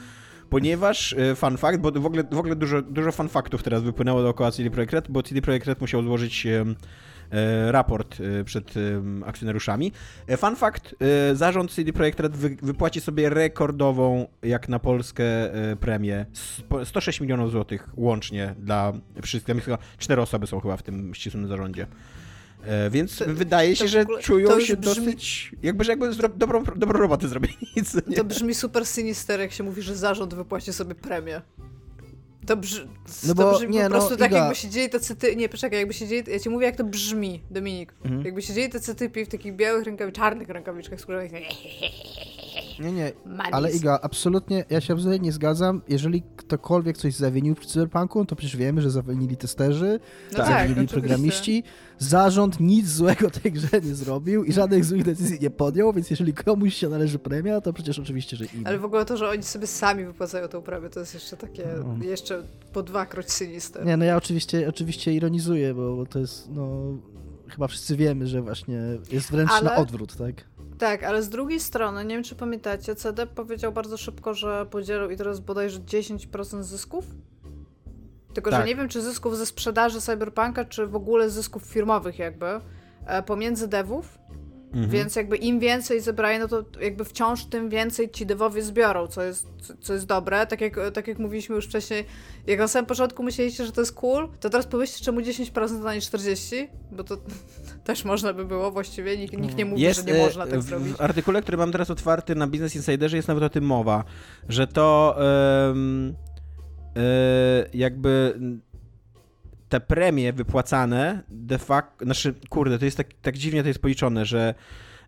ponieważ fun fact, bo w ogóle, w ogóle dużo, dużo fun factów teraz wypłynęło dookoła CD Projekt Red, bo CD Projekt Red musiał złożyć E, raport e, przed akcjonariuszami. E, fun fact, zarząd CD Projekt Red wypłaci sobie rekordową, jak na Polskę, premię 106 milionów złotych łącznie dla wszystkich. Cztery osoby są chyba w tym ścisłym zarządzie. Więc to, wydaje się, że ogóle, czują się brzmi... dosyć, jakby, że jakby dobrą, dobrą robotę zrobili. To brzmi super sinister, jak się mówi, że zarząd wypłaci sobie premię. To, brzmi, no bo, to brzmi nie, po prostu no, tak, Iga. jakby siedzieli tacy ty... Nie, poczekaj, jakby siedzieli... Ja ci mówię, jak to brzmi, Dominik. Mhm. Jakby siedzieli tacy typi w takich białych rękawiczkach, czarnych rękawiczkach skórzanych. Nie, nie, ale Iga, absolutnie, ja się absolutnie nie zgadzam. Jeżeli ktokolwiek coś zawinił przy Cyberpunku, to przecież wiemy, że zawinili testerzy, no zawinili tak, programiści. Zarząd nic złego tej grze nie zrobił i żadnych złych decyzji nie podjął, więc jeżeli komuś się należy premia, to przecież oczywiście, że im. Ale w ogóle to, że oni sobie sami wypłacają tą premię, to jest jeszcze takie, no. jeszcze po dwakroć sinister. Nie, no ja oczywiście, oczywiście ironizuję, bo to jest, no, chyba wszyscy wiemy, że właśnie jest wręcz Ale... na odwrót, tak? Tak, ale z drugiej strony, nie wiem czy pamiętacie, CD powiedział bardzo szybko, że podzielą i teraz bodajże 10% zysków. Tylko, tak. że nie wiem, czy zysków ze sprzedaży Cyberpunka, czy w ogóle zysków firmowych jakby, e, pomiędzy devów. Mhm. Więc jakby im więcej zebrają, no to jakby wciąż tym więcej ci devowie zbiorą, co jest, co jest dobre. Tak jak, tak jak mówiliśmy już wcześniej, jak na samym początku myśleliście, że to jest cool, to teraz pomyślcie, czemu 10% a nie 40%, bo to też można by było właściwie, nikt, nikt nie mówi, jest, że nie można tak w, zrobić. W artykule, który mam teraz otwarty na Business Insiderze jest nawet o tym mowa, że to um, jakby te premie wypłacane de facto, znaczy, kurde, to jest tak, tak dziwnie to jest policzone, że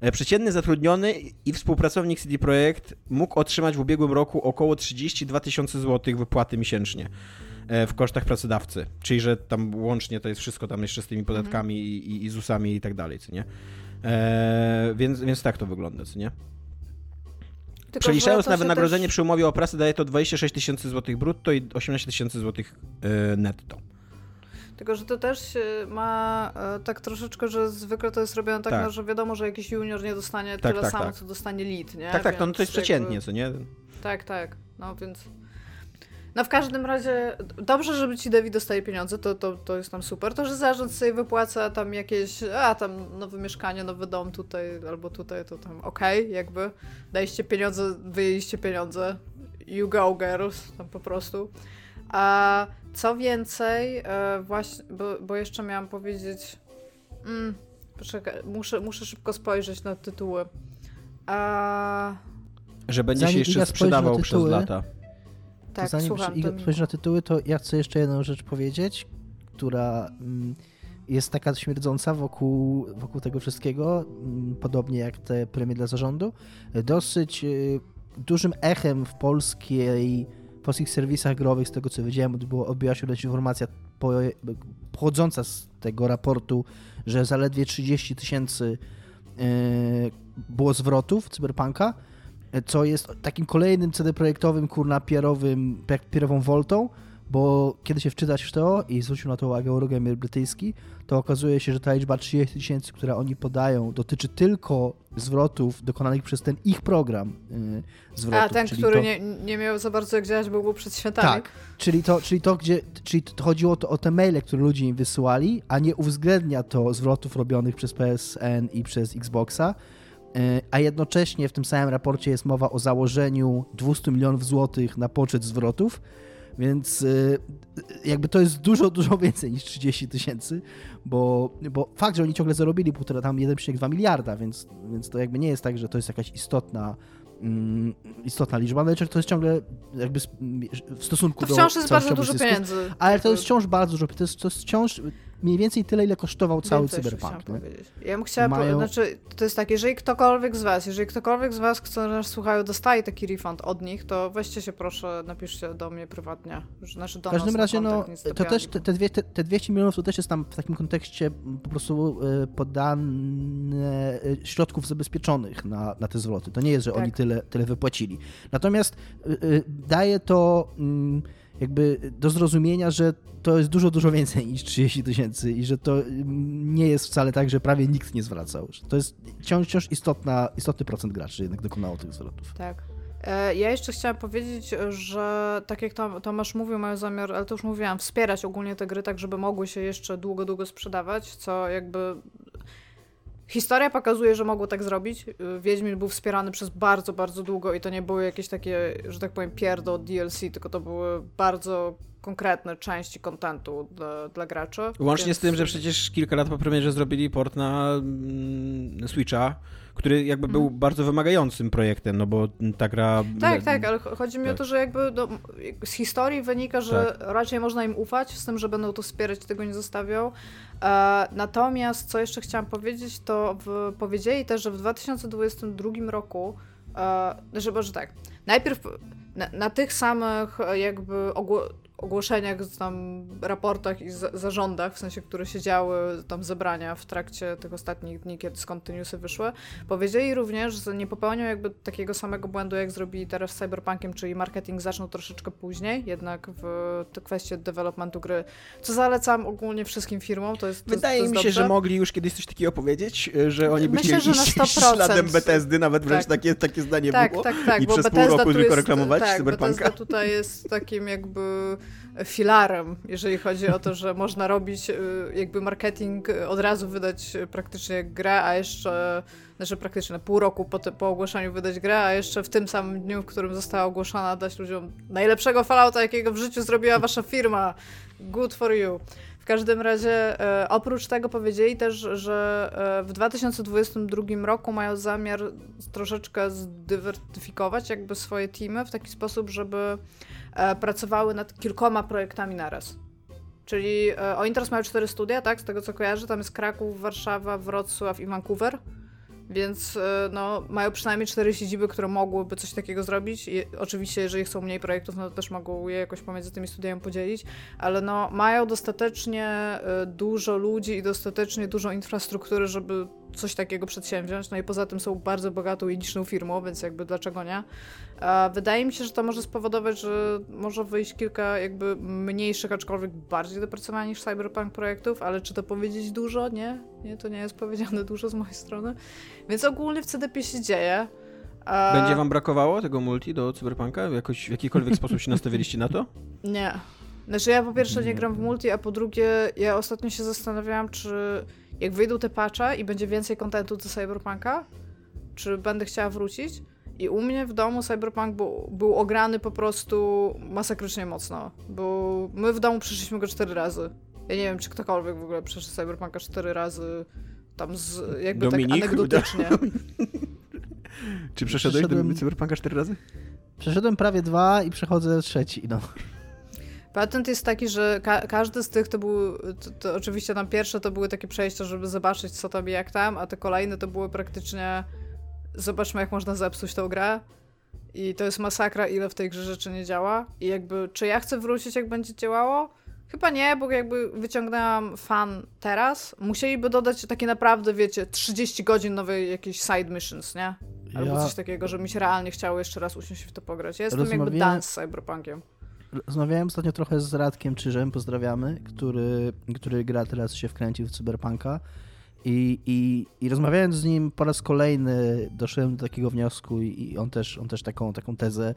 e, przeciętny zatrudniony i współpracownik CD Projekt mógł otrzymać w ubiegłym roku około 32 tysiące złotych wypłaty miesięcznie e, w kosztach pracodawcy. Czyli, że tam łącznie to jest wszystko tam jeszcze z tymi podatkami mhm. i, i ZUS-ami i tak dalej, co nie? E, więc, więc tak to wygląda, co nie? Tylko Przeliczając na wynagrodzenie też... przy umowie o pracę daje to 26 tysięcy złotych brutto i 18 tysięcy złotych netto. Tylko, że to też ma e, tak troszeczkę, że zwykle to jest robione tak, tak. No, że wiadomo, że jakiś junior nie dostanie tak, tyle tak, samo, tak. co dostanie lead, nie? Tak, tak, no, no to jest przeciętnie, jakby... co nie? Tak, tak, no więc... No w każdym razie dobrze, żeby ci Devi dostaje pieniądze, to, to, to jest tam super. To, że zarząd sobie wypłaca tam jakieś, a tam nowe mieszkanie, nowy dom tutaj albo tutaj, to tam okej, okay, jakby. Daliście pieniądze, wyjęliście pieniądze, you go girls, tam po prostu. A co więcej, e, właśnie, bo, bo jeszcze miałam powiedzieć. Mm, poczekaj, muszę, muszę szybko spojrzeć na tytuły. A... Że będzie Zanim się jeszcze sprzedawał tytuły, przez lata. Tak, to zanim słucham, Iga spojrzy na tytuły, to ja chcę jeszcze jedną rzecz powiedzieć, która mm, jest taka śmierdząca wokół, wokół tego wszystkiego, mm, podobnie jak te premie dla zarządu. Dosyć y, dużym echem w polskiej polskich serwisach growych, z tego co wiedziałem, było, odbiła się informacja po, pochodząca z tego raportu, że zaledwie 30 tysięcy yy, było zwrotów Cyberpunka, co jest takim kolejnym CD projektowym, kurna, pierowym, pierową woltą, bo kiedy się wczytać w to i zwrócił na to uwagę Eurogamer brytyjski, to okazuje się, że ta liczba 30 tysięcy, która oni podają, dotyczy tylko zwrotów dokonanych przez ten ich program yy, zwrotów. A, ten, który to... nie, nie miał za bardzo jak działać, bo był przed świętami. Tak, czyli to, czyli to gdzie, czyli to chodziło to o te maile, które ludzie im wysyłali, a nie uwzględnia to zwrotów robionych przez PSN i przez Xboxa, y, a jednocześnie w tym samym raporcie jest mowa o założeniu 200 milionów złotych na poczet zwrotów, więc y, jakby to jest dużo, dużo więcej niż 30 tysięcy, bo, bo fakt, że oni ciągle zarobili półtora tam 1,2 miliarda, więc, więc to jakby nie jest tak, że to jest jakaś istotna mm, istotna liczba, ale to jest ciągle jakby w stosunku do... To wciąż jest bardzo dużo pieniędzy. Ale to jest wciąż bardzo dużo, to jest, to jest wciąż mniej więcej tyle, ile kosztował cały Więcej cyberpunk. Ja bym chciała, Mają... po, znaczy, to jest tak, jeżeli ktokolwiek z was, jeżeli ktokolwiek z was, kto nas słuchają, dostaje taki refund od nich, to weźcie się proszę, napiszcie do mnie prywatnie. Znaczy do w każdym razie, no, to też te, te, dwie, te, te 200 milionów to też jest tam w takim kontekście po prostu y, podane y, środków zabezpieczonych na, na te zwroty. To nie jest, że tak. oni tyle, tyle wypłacili. Natomiast y, y daje to mm, jakby do zrozumienia, że to jest dużo, dużo więcej niż 30 tysięcy i że to nie jest wcale tak, że prawie nikt nie zwracał. To jest wciąż, wciąż istotna, istotny procent graczy jednak dokonało tych zwrotów. Tak. E, ja jeszcze chciałam powiedzieć, że tak jak Tomasz mówił, mają zamiar, ale to już mówiłam, wspierać ogólnie te gry tak, żeby mogły się jeszcze długo, długo sprzedawać, co jakby Historia pokazuje, że mogło tak zrobić. Y, Wiedźmin był wspierany przez bardzo, bardzo długo i to nie były jakieś takie, że tak powiem, pierdo DLC, tylko to były bardzo konkretne części kontentu dla, dla graczy. Łącznie więc... z tym, że przecież kilka lat po premierze zrobili port na, mm, Switcha, który jakby był mm. bardzo wymagającym projektem, no bo ta gra... Tak, tak, ale chodzi mi tak. o to, że jakby no, z historii wynika, że tak. raczej można im ufać, z tym, że będą to wspierać, tego nie zostawią. E, natomiast co jeszcze chciałam powiedzieć, to w, powiedzieli też, że w 2022 roku, e, że, że tak, najpierw na, na tych samych jakby ogło ogłoszeniach, tam raportach i zarządach, w sensie, które się działy, tam zebrania w trakcie tych ostatnich dni, kiedy skąd te newsy wyszły, powiedzieli również, że nie popełnią jakby takiego samego błędu, jak zrobili teraz z Cyberpunkiem, czyli marketing zaczną troszeczkę później, jednak w te kwestie developmentu gry, co zalecam ogólnie wszystkim firmom, to jest to Wydaje to jest mi się, dobrze. że mogli już kiedyś coś takiego powiedzieć, że oni by Myślę, chcieli iść śladem Bethesdy, nawet wręcz tak. takie, takie zdanie tak, było. Tak, tak, I przez pół roku tylko reklamować tak, Cyberpunka. Bethesda tutaj jest takim jakby filarem, jeżeli chodzi o to, że można robić y, jakby marketing, y, od razu wydać praktycznie grę, a jeszcze, znaczy praktycznie na pół roku po, te, po ogłoszeniu wydać grę, a jeszcze w tym samym dniu, w którym została ogłoszona, dać ludziom najlepszego Fallouta, jakiego w życiu zrobiła wasza firma. Good for you. W każdym razie oprócz tego powiedzieli też, że w 2022 roku mają zamiar troszeczkę zdywersyfikować jakby swoje teamy w taki sposób, żeby pracowały nad kilkoma projektami naraz. Czyli e, oni teraz mają cztery studia, tak? Z tego co kojarzę, tam jest Kraków, Warszawa, Wrocław i Vancouver. Więc e, no, mają przynajmniej cztery siedziby, które mogłyby coś takiego zrobić. I oczywiście, jeżeli chcą mniej projektów, no to też mogą je jakoś pomiędzy tymi studiami podzielić, ale no, mają dostatecznie dużo ludzi i dostatecznie dużą infrastruktury, żeby coś takiego przedsięwziąć. No i poza tym są bardzo bogatą i liczną firmą, więc jakby dlaczego nie? Wydaje mi się, że to może spowodować, że może wyjść kilka jakby mniejszych, aczkolwiek bardziej dopracowanych niż Cyberpunk projektów, ale czy to powiedzieć dużo? Nie, nie, to nie jest powiedziane dużo z mojej strony. Więc ogólnie w CDP się dzieje. Będzie wam brakowało tego multi do Cyberpunka? Jakoś, w jakikolwiek sposób się nastawiliście na to? Nie. Znaczy ja po pierwsze nie gram w multi, a po drugie ja ostatnio się zastanawiałam, czy jak wyjdą te patche i będzie więcej kontentu do Cyberpunka, czy będę chciała wrócić. I u mnie w domu Cyberpunk był, był ograny po prostu masakrycznie mocno, bo my w domu przeszliśmy go cztery razy. Ja nie wiem, czy ktokolwiek w ogóle przeszedł Cyberpunka cztery razy, tam z, jakby Dominik? tak anegdotycznie. Czy przeszedłeś Przeszedłem- do Cyberpunka cztery razy? Przeszedłem prawie dwa i przechodzę trzeci, no. Patent jest taki, że ka każdy z tych to był, to, to oczywiście tam pierwsze to były takie przejścia, żeby zobaczyć co tam i jak tam, a te kolejne to były praktycznie zobaczmy jak można zepsuć tą grę i to jest masakra ile w tej grze rzeczy nie działa i jakby czy ja chcę wrócić jak będzie działało? Chyba nie, bo jakby wyciągnęłam fan teraz, musieliby dodać takie naprawdę, wiecie, 30 godzin nowej jakiejś side missions, nie? Albo Ja- coś takiego, że mi się realnie chciało jeszcze raz usiąść w to pograć. Ja jestem jakby Rozmawiałem- dan z Cyberpunkiem. Rozmawiałem ostatnio trochę z Radkiem Czyżem, pozdrawiamy, który, który gra teraz się wkręcił w Cyberpunka. I, i, I rozmawiając z nim po raz kolejny doszedłem do takiego wniosku i, on też, on też taką, taką tezę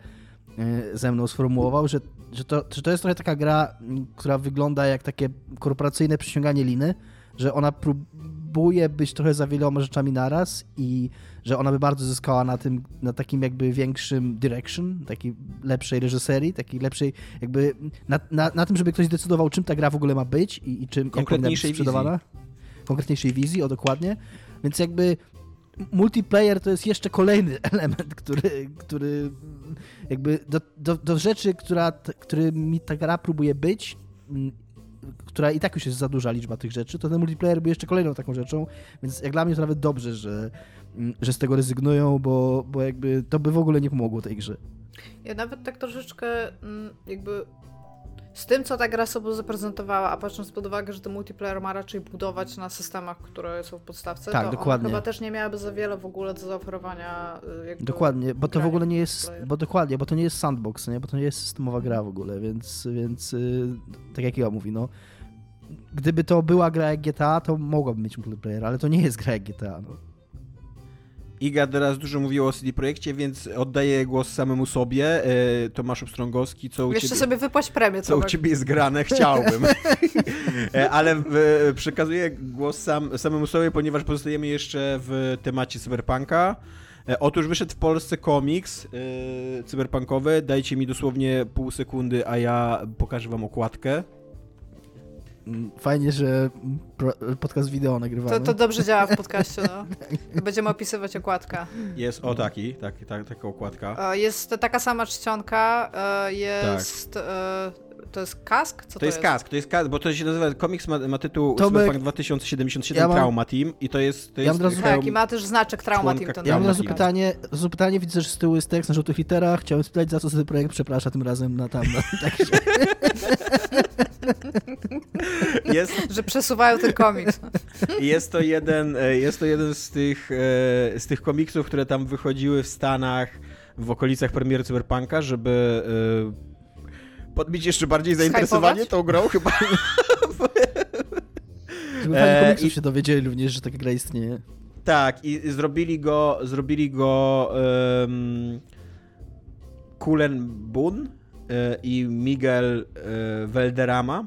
y, ze mną sformułował, że, że, to, że to jest trochę taka gra, która wygląda jak takie korporacyjne przyciąganie liny, że ona próbuje być trochę za wieloma rzeczami naraz i że ona by bardzo zyskała na tym, na takim jakby większym direction, takiej lepszej reżyserii, takiej lepszej jakby na, na, na tym, żeby ktoś decydował, czym ta gra w ogóle ma być i, i czym jak powinna być Konkretniejszej sprzedawana. Konkretniejszej wizji, o dokładnie. Więc jakby multiplayer to jest jeszcze kolejny element, który, który jakby do, do, do rzeczy, która, t- którymi ta gra próbuje być, która i tak już jest za duża liczba tych rzeczy, to ten multiplayer był jeszcze kolejną taką rzeczą, więc jak dla mnie to nawet dobrze, że, że z tego rezygnują, bo, bo jakby to by w ogóle nie pomogło tej grze. Ja nawet tak troszeczkę jakby z tym, co ta gra sobą zaprezentowała, a patrząc pod uwagę, że ten multiplayer ma raczej budować na systemach, które są w podstawce, Tak, to dokładnie. chyba też nie miałaby za wiele w ogóle do zaoferowania. y, Dokładnie, bo to w ogóle nie jest, bo dokładnie, bo to nie jest sandbox, nie? bo to nie jest systemowa gra w ogóle, więc, więc y, tak jak ja mówi, no gdyby to była gra jak GTA, to mogłaby mieć multiplayer, ale to nie jest gra jak GTA, no. Iga teraz dużo mówiło o CD Projekcie, więc oddaję głos samemu sobie. E, Tomaszu Strągowski, co u Jeszcze ciebie... sobie wypłać premię, Co u ciebie jest grane, chciałbym. E, Ale e, przekazuję głos sam, samemu sobie, ponieważ pozostajemy jeszcze w temacie cyberpunka. E, Otóż wyszedł w Polsce komiks e, cyberpunkowy. Dajcie mi dosłownie pół sekundy, a ja pokażę wam okładkę. Fajnie, że podcast wideo nagrywamy. To, to dobrze działa w podcaście, no. Będziemy opisywać okładkę. Jest o taki, taki tak, taka okładka. E, Jest taka sama czcionka, e, jest... e, To jest kask? Co to, To jest kask, to jest kask, bo to się nazywa, komiks ma, ma tytuł Tomek, Cyberpunk 2077 ja mam- Trauma Team i to jest... To Ja jest mam od razu- Tak, i ma też znaczek Trauma Team. Ten Ja mam razu pytanie, razu pytanie, widzę, że z tyłu jest tekst na żółtych literach, chciałem spytać, za co ten projekt przeprasza tym razem na tam, na tekście. jest, Że przesuwają ten komiks. Jest to jeden, e, jest to jeden z, tych, e, z tych komiksów, które tam wychodziły w Stanach w okolicach premiery Cyberpunka, żeby e, podbić jeszcze bardziej zainteresowanie tą grą chyba. Żeby E, komiksów i- się dowiedzieli również, że taka gra istnieje. Tak, i zrobili go, zrobili go um, Kulen Bun i Miguel e, Valderrama.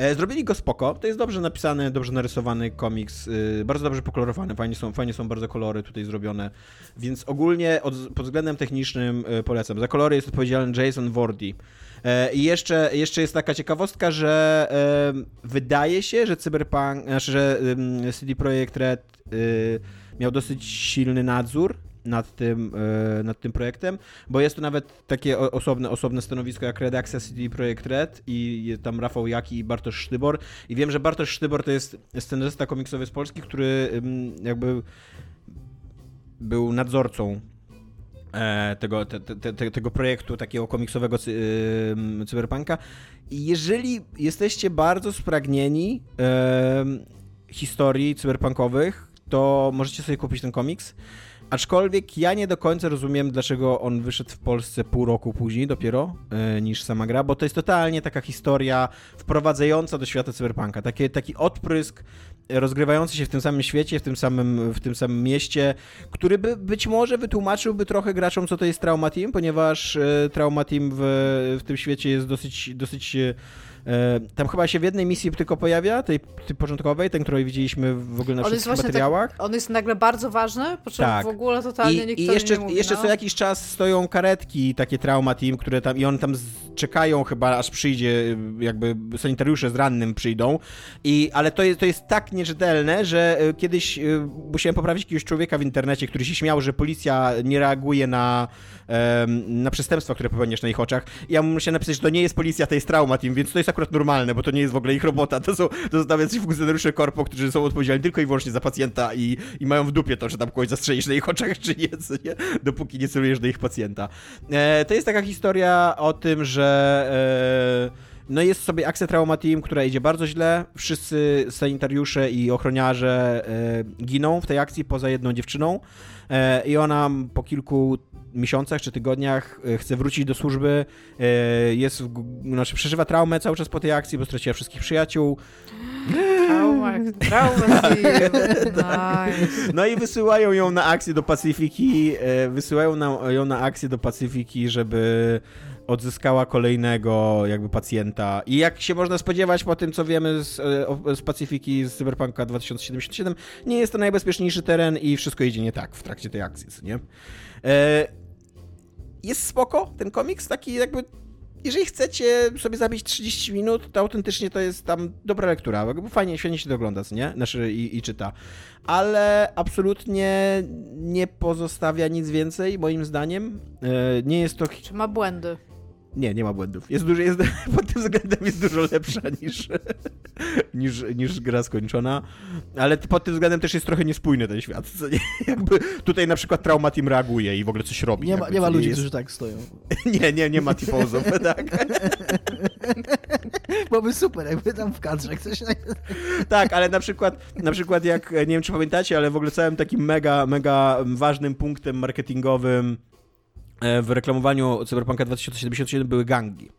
E, Zrobili go spoko. To jest dobrze napisany, dobrze narysowany komiks, e, bardzo dobrze pokolorowany, fajnie są, fajnie są bardzo kolory tutaj zrobione, więc ogólnie od, pod względem technicznym e, polecam. Za kolory jest odpowiedzialny Jason. E, I jeszcze, jeszcze jest taka ciekawostka, że wydaje się, że Cyberpunk, znaczy, że CD Projekt Red miał dosyć silny nadzór nad tym, e, nad tym projektem, bo jest to nawet takie osobne, osobne stanowisko jak redakcja CD Projekt Red i tam Rafał Jaki i Bartosz Sztybor i wiem, że Bartosz Sztybor to jest scenarzysta komiksowy z Polski, który jakby był nadzorcą e, tego, te, te, te, tego projektu takiego komiksowego cy, cyberpunka i jeżeli jesteście bardzo spragnieni historii cyberpunkowych, to możecie sobie kupić ten komiks. Aczkolwiek ja nie do końca rozumiem, dlaczego on wyszedł w Polsce pół roku później dopiero e, niż sama gra, bo to jest totalnie taka historia wprowadzająca do świata cyberpunka. Takie, taki odprysk rozgrywający się w tym samym świecie, w tym samym, w tym samym mieście, który by być może wytłumaczyłby trochę graczom, co to jest Trauma Team, ponieważ e, Trauma Team w, w tym świecie jest dosyć, dosyć E, tam chyba się w jednej misji tylko pojawia, tej, tej początkowej, tej, której widzieliśmy w ogóle na On wszystkich tak- materiałach. On jest nagle bardzo ważny, po czym Tak. w ogóle totalnie I, nikt i jeszcze, nie mówi. jeszcze no. co jakiś czas stoją karetki, takie trauma team, które tam, i one tam czekają chyba, aż przyjdzie, y, jakby sanitariusze z rannym przyjdą, I, ale to jest, to jest tak nieczytelne, że y, kiedyś y, musiałem poprawić jakiegoś człowieka w internecie, który się śmiał, że policja nie reaguje na, na przestępstwa, które popełniasz na ich oczach. Ja mu musiałem napisać, że to nie jest policja, to jest trauma team, więc to jest akurat normalne, bo to nie jest w ogóle ich robota. To są, jacyś funkcjonariusze korpo, którzy są odpowiedzialni tylko i wyłącznie za pacjenta i, i mają w dupie to, że tam kogoś zastrzelisz na ich oczach, czy nie, nie dopóki nie celujesz do ich pacjenta. E, to jest taka historia o tym, że... E, no jest sobie akcja Trauma Team, która idzie bardzo źle. Wszyscy sanitariusze i ochroniarze e, giną w tej akcji poza jedną dziewczyną. E, I ona po kilku miesiącach czy tygodniach e, chce wrócić do służby. E, jest, znaczy przeżywa traumę cały czas po tej akcji, bo straciła wszystkich przyjaciół. Trauma, trauma team. Nice. No i wysyłają ją na akcję do Pacyfiki, e, wysyłają ją na akcję do Pacyfiki, żeby odzyskała kolejnego jakby pacjenta. I jak się można spodziewać po tym, co wiemy z, e, z Pacyfiki, z Cyberpunka 2077, nie jest to najbezpieczniejszy teren i wszystko idzie nie tak w trakcie tej akcji, nie? E, Jest spoko ten komiks, taki jakby jeżeli chcecie sobie zabić 30 minut, to autentycznie to jest tam dobra lektura. Jakby fajnie, świetnie się to ogląda, co nie? Znaczy i, i czyta. Ale absolutnie nie pozostawia nic więcej, moim zdaniem. E, Nie jest to. Czy ma błędy? Nie, nie ma błędów. Jest dużo, jest, pod tym względem jest dużo lepsza niż, niż, niż gra skończona. Ale pod tym względem też jest trochę niespójny ten świat. Jakby tutaj na przykład Trauma Team reaguje i w ogóle coś robi. Nie ma, jakby, nie ma ludzi, jest... którzy tak stoją. Nie, nie, nie ma tipozów, tak. Byłoby super, jakby tam w kadrze ktoś... Tak, ale na przykład, na przykład jak, nie wiem czy pamiętacie, ale w ogóle całym takim mega, mega ważnym punktem marketingowym w reklamowaniu Cyberpunka 2077 były gangi.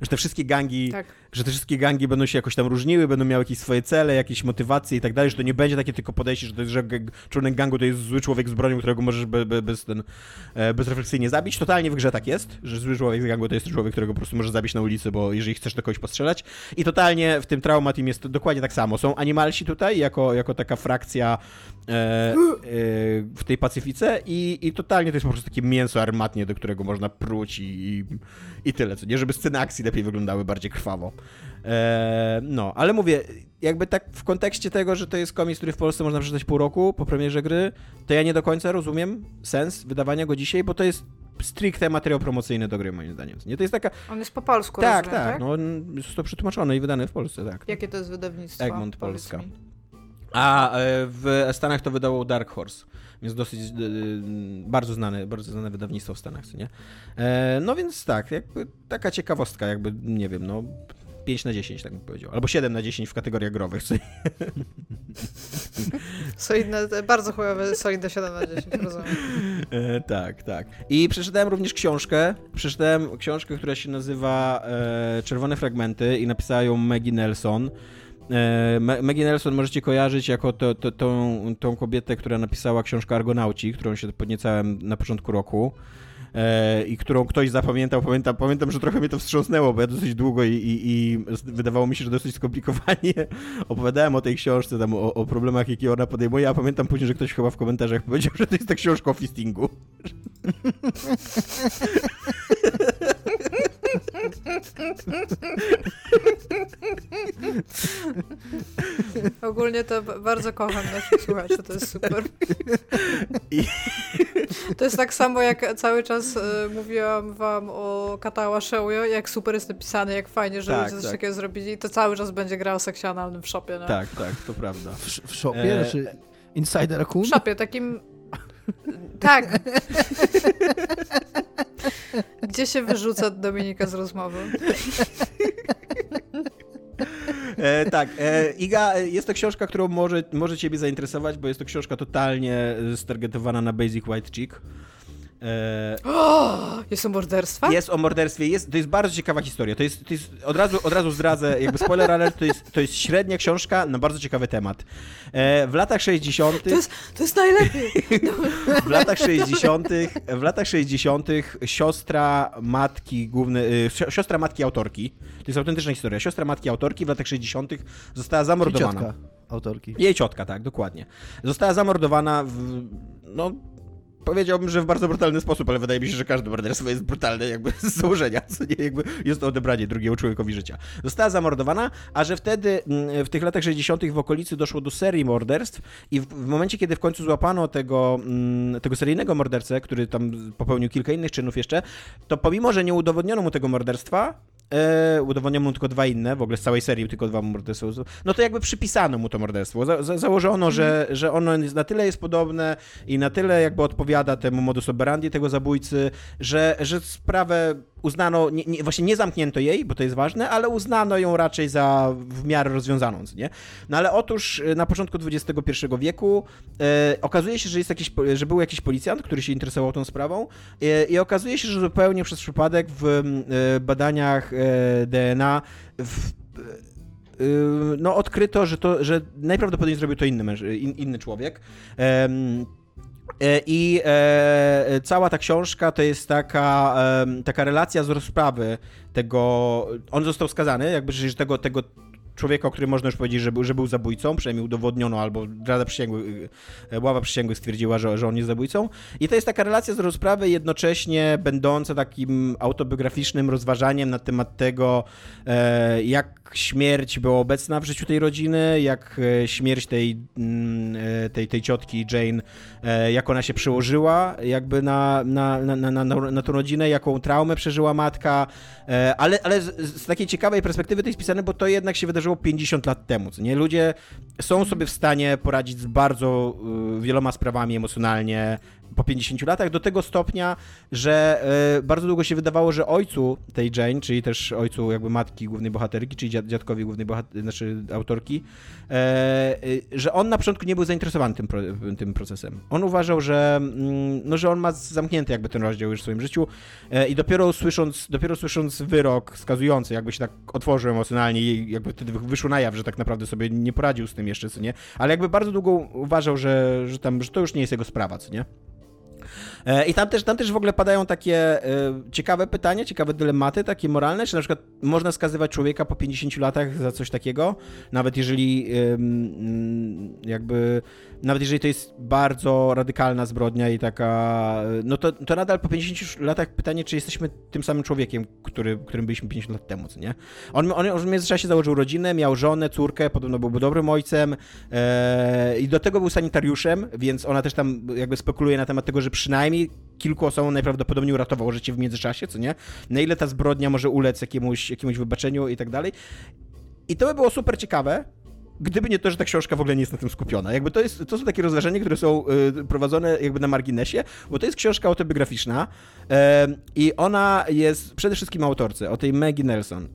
Że te wszystkie gangi, Tak. Że te wszystkie gangi będą się jakoś tam różniły, będą miały jakieś swoje cele, jakieś motywacje i tak dalej, że to nie będzie takie tylko podejście, że, to jest, że członek gangu to jest zły człowiek z bronią, którego możesz be, be, bez ten, e, bezrefleksyjnie zabić. Totalnie w grze tak jest, że zły człowiek z gangu to jest człowiek, którego po prostu możesz zabić na ulicy, bo jeżeli chcesz to kogoś postrzelać. I totalnie w tym Trauma Team jest dokładnie tak samo. Są animalsi tutaj, jako, jako taka frakcja e, e, w tej Pacyfice i, i totalnie to jest po prostu takie mięso armatnie, do którego można pruć i, i, i tyle, co nie? Żeby sceny akcji lepiej wyglądały bardziej krwawo. E, no, ale mówię, jakby tak w kontekście tego, że to jest komiks, który w Polsce można przeczytać pół roku po premierze gry, to ja nie do końca rozumiem sens wydawania go dzisiaj, bo to jest stricte materiał promocyjny do gry, moim zdaniem. Nie, to jest taka... On jest po polsku, Tak, rozumiem, tak, tak? no jest to przetłumaczone i wydane w Polsce, tak. Jakie to jest wydawnictwo? Egmont Polska. mi. A e, w Stanach to wydało Dark Horse, więc dosyć e, bardzo znane, bardzo znane wydawnictwo w Stanach, co nie? No więc tak, jakby taka ciekawostka, jakby, nie wiem, no 5 na 10, tak bym powiedział. Albo 7 na 10 w kategoriach growych. Solidne, bardzo chujowe, solidne 7 na 10, rozumiem. E, tak, tak. I przeczytałem również książkę. Przeczytałem książkę, która się nazywa e, Czerwone Fragmenty i napisała ją Maggie Nelson. E, Ma- Maggie Nelson możecie kojarzyć jako to, to, tą, tą kobietę, która napisała książkę Argonauci, którą się podniecałem na początku roku. E, I którą ktoś zapamiętał. Pamiętam, pamiętam, że trochę mnie to wstrząsnęło, bo ja dosyć długo i, i, i wydawało mi się, że dosyć skomplikowanie opowiadałem o tej książce, tam o, o problemach, jakie ona podejmuje, a pamiętam później, że ktoś chyba w komentarzach powiedział, że to jest ta książka o fistingu. Ogólnie to bardzo kocham naszych słuchaczy, to jest super. I- To jest tak samo, jak cały czas e, mówiłam wam o Katała Shoujo, jak super jest napisany, jak fajnie, że Tak, ludzie coś tak. takiego zrobili, to cały czas będzie grał seksie analnym w shopie, no. Tak, tak, to prawda. W, w shopie? E, Znaczy Insider Kun? W shopie, takim... Tak. Gdzie się wyrzuca Dominika z rozmowy? E, tak, e, Iga, e, jest to książka, którą może, może ciebie zainteresować, bo jest to książka totalnie e, stargetowana na Basic White Chick. E, jest o morderstwa? Jest o morderstwie, jest, to jest bardzo ciekawa historia. To jest, to jest od, razu, od razu zdradzę, jakby spoiler alert, to jest, to jest średnia książka na bardzo ciekawy temat. E, w latach 60. To jest, to jest najlepiej. W latach 60. w latach 60. siostra matki głównej, y, siostra matki autorki, to jest autentyczna historia, siostra matki autorki w latach 60. została zamordowana. Ciotka autorki. Jej ciotka, tak, dokładnie. Została zamordowana w, no, powiedziałbym, że w bardzo brutalny sposób, ale wydaje mi się, że każde morderstwo jest brutalne jakby z założenia, co nie, jakby jest to odebranie drugiego człowiekowi życia. Została zamordowana, a że wtedy mm, w tych latach 60. w okolicy doszło do serii morderstw i w, w momencie, kiedy w końcu złapano tego, mm, tego seryjnego mordercę, który tam popełnił kilka innych czynów jeszcze, to pomimo, że nie udowodniono mu tego morderstwa, e, udowodniono mu tylko dwa inne, w ogóle z całej serii tylko dwa morderstwa, no to jakby przypisano mu to morderstwo. Za, za, założono, że, że ono na tyle jest podobne i na tyle jakby odpowiada temu modus operandi tego zabójcy, że, że sprawę uznano, nie, nie, właśnie nie zamknięto jej, bo to jest ważne, ale uznano ją raczej za w miarę rozwiązaną, nie? No ale otóż e, na początku XXI wieku e, okazuje się, że, jest jakiś, że był jakiś policjant, który się interesował tą sprawą e, i okazuje się, że zupełnie przez przypadek w e, badaniach e, DNA w, e, no, odkryto, że, to, że najprawdopodobniej zrobił to inny, in, inny człowiek. I e, cała ta książka to jest taka, e, taka relacja z rozprawy tego. On został skazany, jakby że tego, tego człowieka, o którym można już powiedzieć, że był, że był zabójcą, przynajmniej udowodniono, albo Rada Przysięgłych, e, ława przysięgłych stwierdziła, że, że on jest zabójcą. I to jest taka relacja z rozprawy, jednocześnie będąca takim autobiograficznym rozważaniem na temat tego, e, jak śmierć była obecna w życiu tej rodziny, jak e, śmierć tej, mm, tej, tej ciotki Jane, jak ona się przełożyła jakby na, na, na, na, na, tą rodzinę, jaką traumę przeżyła matka, ale, ale z, z takiej ciekawej perspektywy to jest pisane, bo to jednak się wydarzyło wydarzyło 50 lat temu, nie? Ludzie są sobie w stanie poradzić z bardzo y, wieloma sprawami emocjonalnie po 50 latach, do tego stopnia, że y, bardzo długo się wydawało, że ojcu tej Jane, czyli też ojcu jakby matki głównej bohaterki, czyli dziadkowi głównej bohater, znaczy autorki, e, y, że on na początku nie był zainteresowany tym, tym procesem. On uważał, że, mm, no, że on ma zamknięty jakby ten rozdział już w swoim życiu e, i dopiero słysząc, dopiero słysząc wyrok skazujący, jakby się tak otworzył emocjonalnie i jakby wtedy wyszło na jaw, że tak naprawdę sobie nie poradził z tym jeszcze, co nie? Ale jakby bardzo długo uważał, że, że, tam, że to już nie jest jego sprawa, co nie? E, I tam też, tam też w ogóle padają takie e, ciekawe pytania, ciekawe dylematy, takie moralne, czy na przykład można skazywać człowieka po 50 latach za coś takiego, nawet jeżeli jakby, nawet jeżeli to jest bardzo radykalna zbrodnia i taka, no to, to nadal po 50 latach pytanie, czy jesteśmy tym samym człowiekiem, który, którym byliśmy 50 lat temu, co nie? On, on, on w międzyczasie założył rodzinę, miał żonę, córkę, podobno byłby dobrym ojcem e, i do tego był sanitariuszem, więc ona też tam jakby spekuluje na temat tego, że przynajmniej kilku osobom najprawdopodobniej uratowało życie w międzyczasie, co nie? Na ile ta zbrodnia może ulec jakiemuś, jakiemuś wybaczeniu i tak dalej. I to by było super ciekawe, gdyby nie to, że ta książka w ogóle nie jest na tym skupiona. Jakby to, jest, to są takie rozważania, które są y, prowadzone jakby na marginesie, bo to jest książka autobiograficzna y, i ona jest przede wszystkim autorce, o tej Maggie Nelson.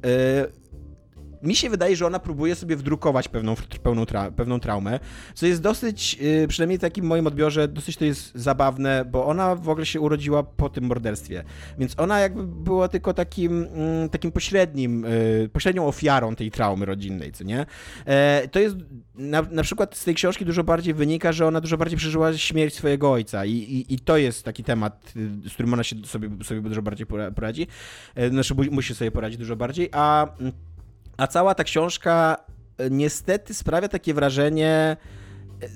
Mi się wydaje, że ona próbuje sobie wdrukować pewną, pełną tra pewną traumę, co jest dosyć, yy, przynajmniej w takim moim odbiorze, dosyć to jest zabawne, bo ona w ogóle się urodziła po tym morderstwie. Więc ona jakby była tylko takim, yy, takim pośrednim, yy, pośrednią ofiarą tej traumy rodzinnej, co nie? E, to jest na, na przykład z tej książki dużo bardziej wynika, że ona dużo bardziej przeżyła śmierć swojego ojca i, i, i to jest taki temat, y, z którym ona się sobie, sobie dużo bardziej poradzi. E, znaczy musi sobie poradzić dużo bardziej, a a cała ta książka e, niestety sprawia takie wrażenie,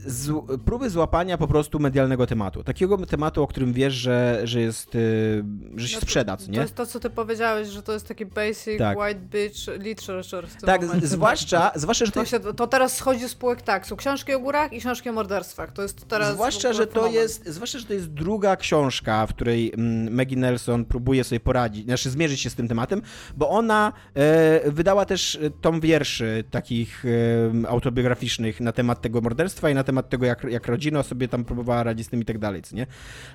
z, próby złapania po prostu medialnego tematu. Takiego tematu, o którym wiesz, że, że jest, y, że się no sprzeda, nie? To jest to, co ty powiedziałeś, że to jest taki basic tak. white bitch literature Tak, momencie. zwłaszcza, zwłaszcza, że to, się, to teraz schodzi z półek tak, są książki o górach i książki o morderstwach. To jest teraz Zwłaszcza, że to jest, zwłaszcza, że to jest druga książka, w której mm, Maggie Nelson próbuje sobie poradzić, znaczy zmierzyć się z tym tematem, bo ona e, wydała też tom wierszy takich e, autobiograficznych na temat tego morderstwa na temat tego, jak, jak rodzina sobie tam próbowała radzić z tym i tak dalej, co nie?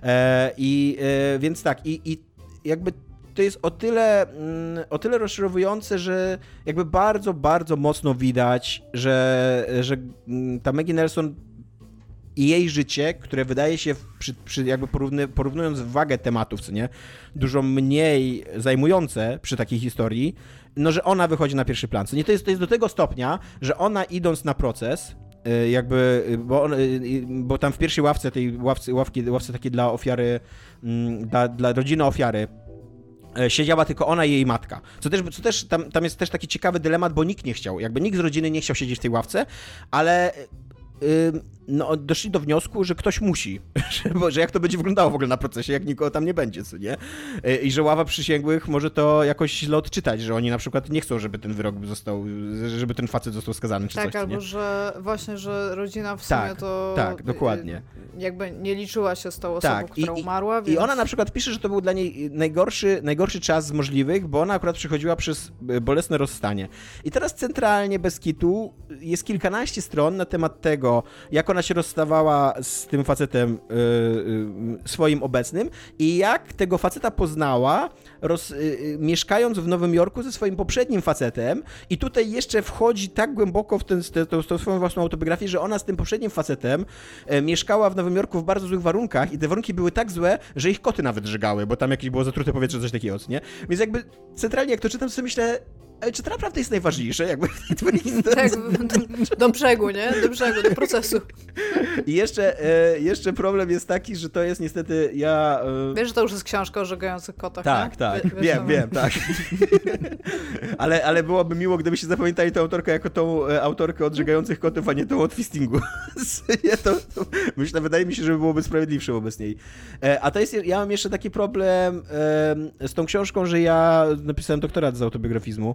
E, I e, więc tak, i, i jakby to jest o tyle, mm, o tyle rozczarowujące, że jakby bardzo, bardzo mocno widać, że, że mm, ta Maggie Nelson i jej życie, które wydaje się, przy, przy jakby porówny, porównując wagę tematów, co nie, dużo mniej zajmujące przy takiej historii, no że ona wychodzi na pierwszy plan. Co nie, to jest, to jest do tego stopnia, że ona idąc na proces, jakby, y, bo, on, y, bo tam w pierwszej ławce, tej ławce, ławki, ławce takiej dla ofiary, mm, dla, dla rodziny ofiary, e, siedziała tylko ona i jej matka. Co też, co też tam, tam jest też taki ciekawy dylemat, bo nikt nie chciał, jakby nikt z rodziny nie chciał siedzieć w tej ławce, ale ym, no, doszli do wniosku, że ktoś musi, że, bo, że jak to będzie wyglądało w ogóle na procesie, jak nikogo tam nie będzie, co nie? Y, I że ława przysięgłych może to jakoś źle odczytać, że oni na przykład nie chcą, żeby ten wyrok został, żeby ten facet został skazany, czy Tak, coś, co albo nie? że właśnie, że rodzina w sumie Tak, to... tak, dokładnie. y, Jakby nie liczyła się z tą osobą, Tak, która i- umarła, więc... I ona na przykład pisze, że to był dla niej najgorszy, najgorszy czas z możliwych, bo ona akurat przechodziła przez e, bolesne rozstanie. I teraz centralnie, bez kitu, jest kilkanaście stron na temat tego, jak ona się rozstawała z tym facetem y, y, swoim obecnym i jak tego faceta poznała, roz, y, mieszkając w Nowym Jorku ze swoim poprzednim facetem i tutaj jeszcze wchodzi tak głęboko w ten, swoją własną autobiografię, że ona z tym poprzednim facetem e, mieszkała w Nowym Jorku w bardzo złych warunkach i te warunki były tak złe, że ich koty nawet żygały, bo tam jakieś było zatrute powietrze, coś takiego, nie? Więc jakby centralnie jak to czytam, sobie myślę, czy to naprawdę jest najważniejsze, jakby tej twojej historii? Tak, do, do brzegu, nie? Do brzegu, do procesu. I jeszcze, e, jeszcze problem jest taki, że to jest niestety, ja... E, Wiesz, że to już jest książka o żegających kotach, tak, nie? tak, Wie- wiem, to- wiem, tak. ale, ale byłoby miło, gdybyście zapamiętali tę autorkę jako tą e, autorkę odżegających kotów, a nie tą od fistingu. nie, to, to, myślę, wydaje mi się, że byłoby sprawiedliwsze wobec niej. A to jest, ja mam jeszcze taki problem z tą książką, że ja napisałem doktorat z autobiografizmu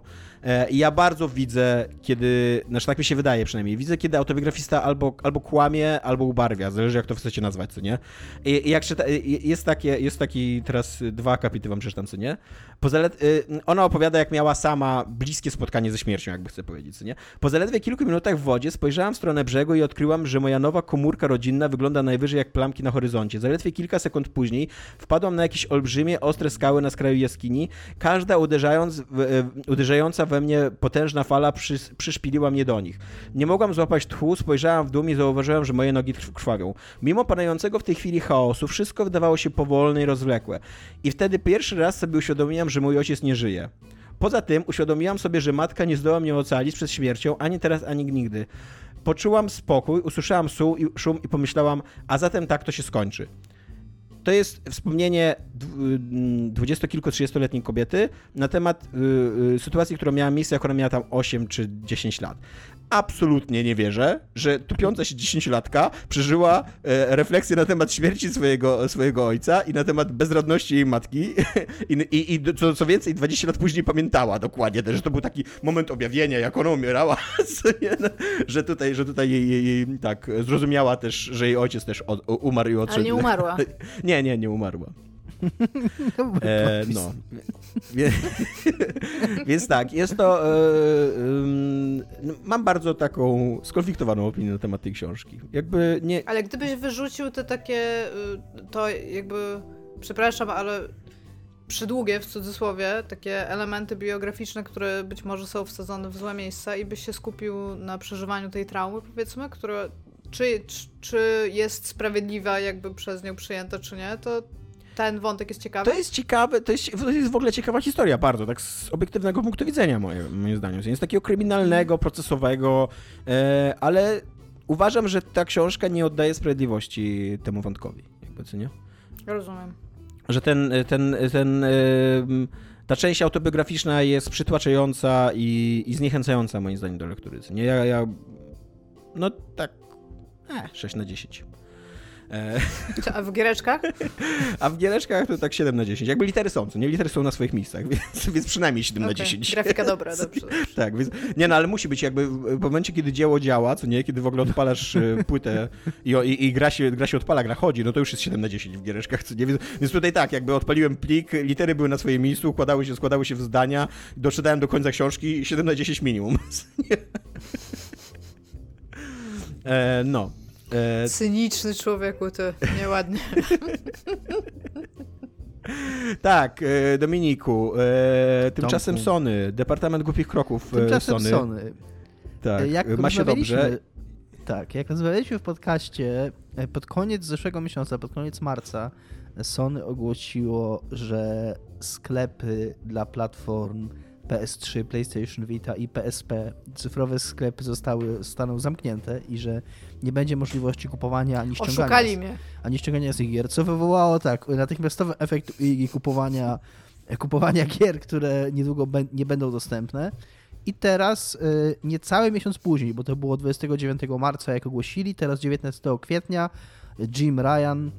i ja bardzo widzę, kiedy, znaczy tak mi się wydaje przynajmniej, widzę, kiedy autobiografista albo, albo kłamie, albo ubarwia, zależy jak to chcecie nazwać, co nie? I, i jak czyta, jest, takie, jest taki, teraz dwa akapity wam przeczytam, co nie? Po y, ona opowiada, jak miała sama bliskie spotkanie ze śmiercią, jakby chcę powiedzieć, nie? Po zaledwie kilku minutach w wodzie spojrzałam w stronę brzegu i odkryłam, że moja nowa komórka rodzinna wygląda najwyżej jak plamki na horyzoncie. Zaledwie kilka sekund później wpadłam na jakieś olbrzymie, ostre skały na skraju jaskini. Każda uderzając, e, uderzająca we mnie potężna fala przys, przyszpiliła mnie do nich. Nie mogłam złapać tchu, spojrzałam w dół i zauważyłam, że moje nogi krw- krwawią. Mimo panającego w tej chwili chaosu, wszystko wydawało się powolne i rozwlekłe. I wtedy pierwszy raz sobie uświadomiłam, że mój ojciec nie żyje. Poza tym uświadomiłam sobie, że matka nie zdoła mnie ocalić przed śmiercią, ani teraz, ani nigdy. Poczułam spokój, usłyszałam szum i, szum i pomyślałam, a zatem tak to się skończy. To jest wspomnienie dwudziestokilku, trzydziestoletniej kobiety na temat y, y, sytuacji, która miała miejsce, jak ona miała tam 8 czy 10 lat. Absolutnie nie wierzę, że tupiąca się 10-latka przeżyła e, refleksję na temat śmierci swojego, swojego ojca i na temat bezradności jej matki i, i, i co, co więcej 20 lat później pamiętała dokładnie że to był taki moment objawienia, jak ona umierała, no, że tutaj, że tutaj jej, jej, jej tak zrozumiała też, że jej ojciec też od, umarł i odszedł. Ale nie umarła. Nie, nie, nie umarła. Dobry E, no. Więc tak, jest to. E, no, mam bardzo taką skonfliktowaną opinię na temat tej książki. Jakby nie. Ale gdybyś wyrzucił te takie, y, to jakby, przepraszam, ale przydługie w cudzysłowie, takie elementy biograficzne, które być może są wsadzone w złe miejsca i byś się skupił na przeżywaniu tej traumy, powiedzmy, które czy, czy, czy jest sprawiedliwa jakby przez nią przyjęta, czy nie, to ten wątek jest ciekawy. To jest ciekawe, to jest, to jest w ogóle ciekawa historia, bardzo, tak z obiektywnego punktu widzenia, moje, moim zdaniem. Jest takiego kryminalnego, procesowego, e, ale uważam, że ta książka nie oddaje sprawiedliwości temu wątkowi. Jakby, co nie? Rozumiem. że ten, ten, ten, ym, ta część autobiograficzna jest przytłaczająca i, i zniechęcająca moim zdaniem do lektury. Nie, ja, ja no tak, e, 6 na 10. E, Co, A w giereczkach? a w giereczkach to tak 7 na 10. Jakby litery są, co nie? Litery są na swoich miejscach, więc, więc przynajmniej 7 na Okej, 10. Grafika dobra, dobrze. dobrze. Tak, więc, nie no, ale musi być jakby w momencie, kiedy dzieło działa, co nie, kiedy w ogóle odpalasz e, płytę i, i, i gra, się, gra się odpala, gra chodzi, no to już jest 7 na 10 w giereczkach, co nie, więc, więc tutaj tak, jakby odpaliłem plik, litery były na swoim miejscu, układały się, składały się w zdania, doczytałem do końca książki 7 na 10 minimum. E, no. E, Cyniczny człowieku, ty, nieładnie. tak, e, Dominiku, e, tymczasem Tomku. Sony, Departament Głupich Kroków e, Tymczasem Sony. Sony. Tak, Jak ma się dobrze. Tak, jak rozmawialiśmy w podcaście, pod koniec zeszłego miesiąca, pod koniec marca, Sony ogłosiło, że sklepy dla platform PS3, PlayStation Vita i PSP, cyfrowe sklepy zostały, zostaną zamknięte i że nie będzie możliwości kupowania ani ściągania, mnie. ani ściągania z tych gier, co wywołało tak natychmiastowy efekt i kupowania, kupowania gier, które niedługo nie będą dostępne. I teraz y, niecały miesiąc później, bo to było 29 marca, jak ogłosili, teraz 19 kwietnia Jim Ryan,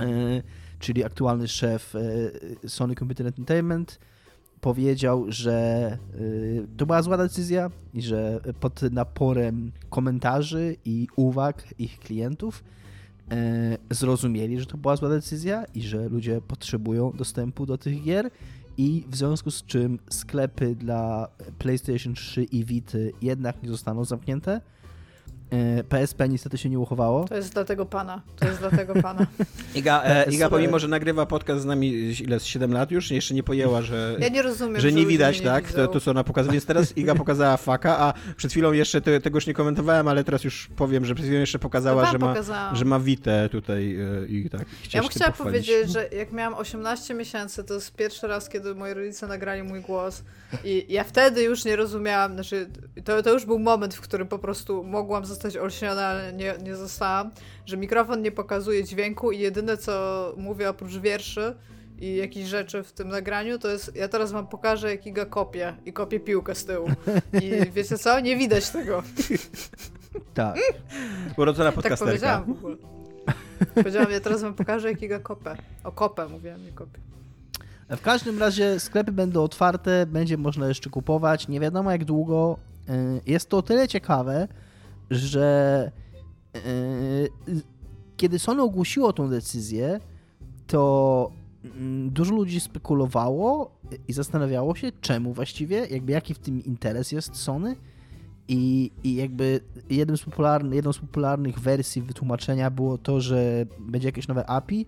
y, czyli aktualny szef Sony Computer Entertainment, powiedział, że to była zła decyzja i że pod naporem komentarzy i uwag ich klientów zrozumieli, że to była zła decyzja i że ludzie potrzebują dostępu do tych gier i w związku z czym sklepy dla PlayStation 3 i Vity jednak nie zostaną zamknięte. PSP niestety się nie uchowało. To jest dla tego pana. To jest dla tego pana. Iga, e, Iga pomimo, że nagrywa podcast z nami ile, z 7 lat już, jeszcze nie pojęła, że... Ja nie rozumiem, że nie widać, nie tak? To, to, co ona pokazuje. Więc teraz Iga pokazała faka, a przed chwilą jeszcze te, tego już nie komentowałem, ale teraz już powiem, że przed chwilą jeszcze pokazała, że ma, że ma Witę tutaj e, i tak. Ja bym chciała powiedzieć, że jak miałam 18 miesięcy, to jest pierwszy raz, kiedy moi rodzice nagrali mój głos i ja wtedy już nie rozumiałam, znaczy to, to już był moment, w którym po prostu mogłam zostać olśniona, ale nie, nie zostałam, że mikrofon nie pokazuje dźwięku i jedyne co mówię oprócz wierszy i jakichś rzeczy w tym nagraniu, to jest, ja teraz wam pokażę jak Iga kopie i kopię piłkę z tyłu. I wiecie co? Nie widać tego. Tak. Urodzona podcasterka. Tak powiedziałam w ogóle. Powiedziałam, ja teraz wam pokażę jak Iga kopę. O kopę mówiłem, nie kopię. W każdym razie sklepy będą otwarte, będzie można jeszcze kupować, nie wiadomo jak długo. Jest to o tyle ciekawe, że yy, kiedy Sony ogłosiło tą decyzję, to yy, dużo ludzi spekulowało i zastanawiało się, czemu właściwie, jakby jaki w tym interes jest Sony. I, i jakby jednym z popularny, jedną z popularnych wersji wytłumaczenia było to, że będzie jakieś nowe API,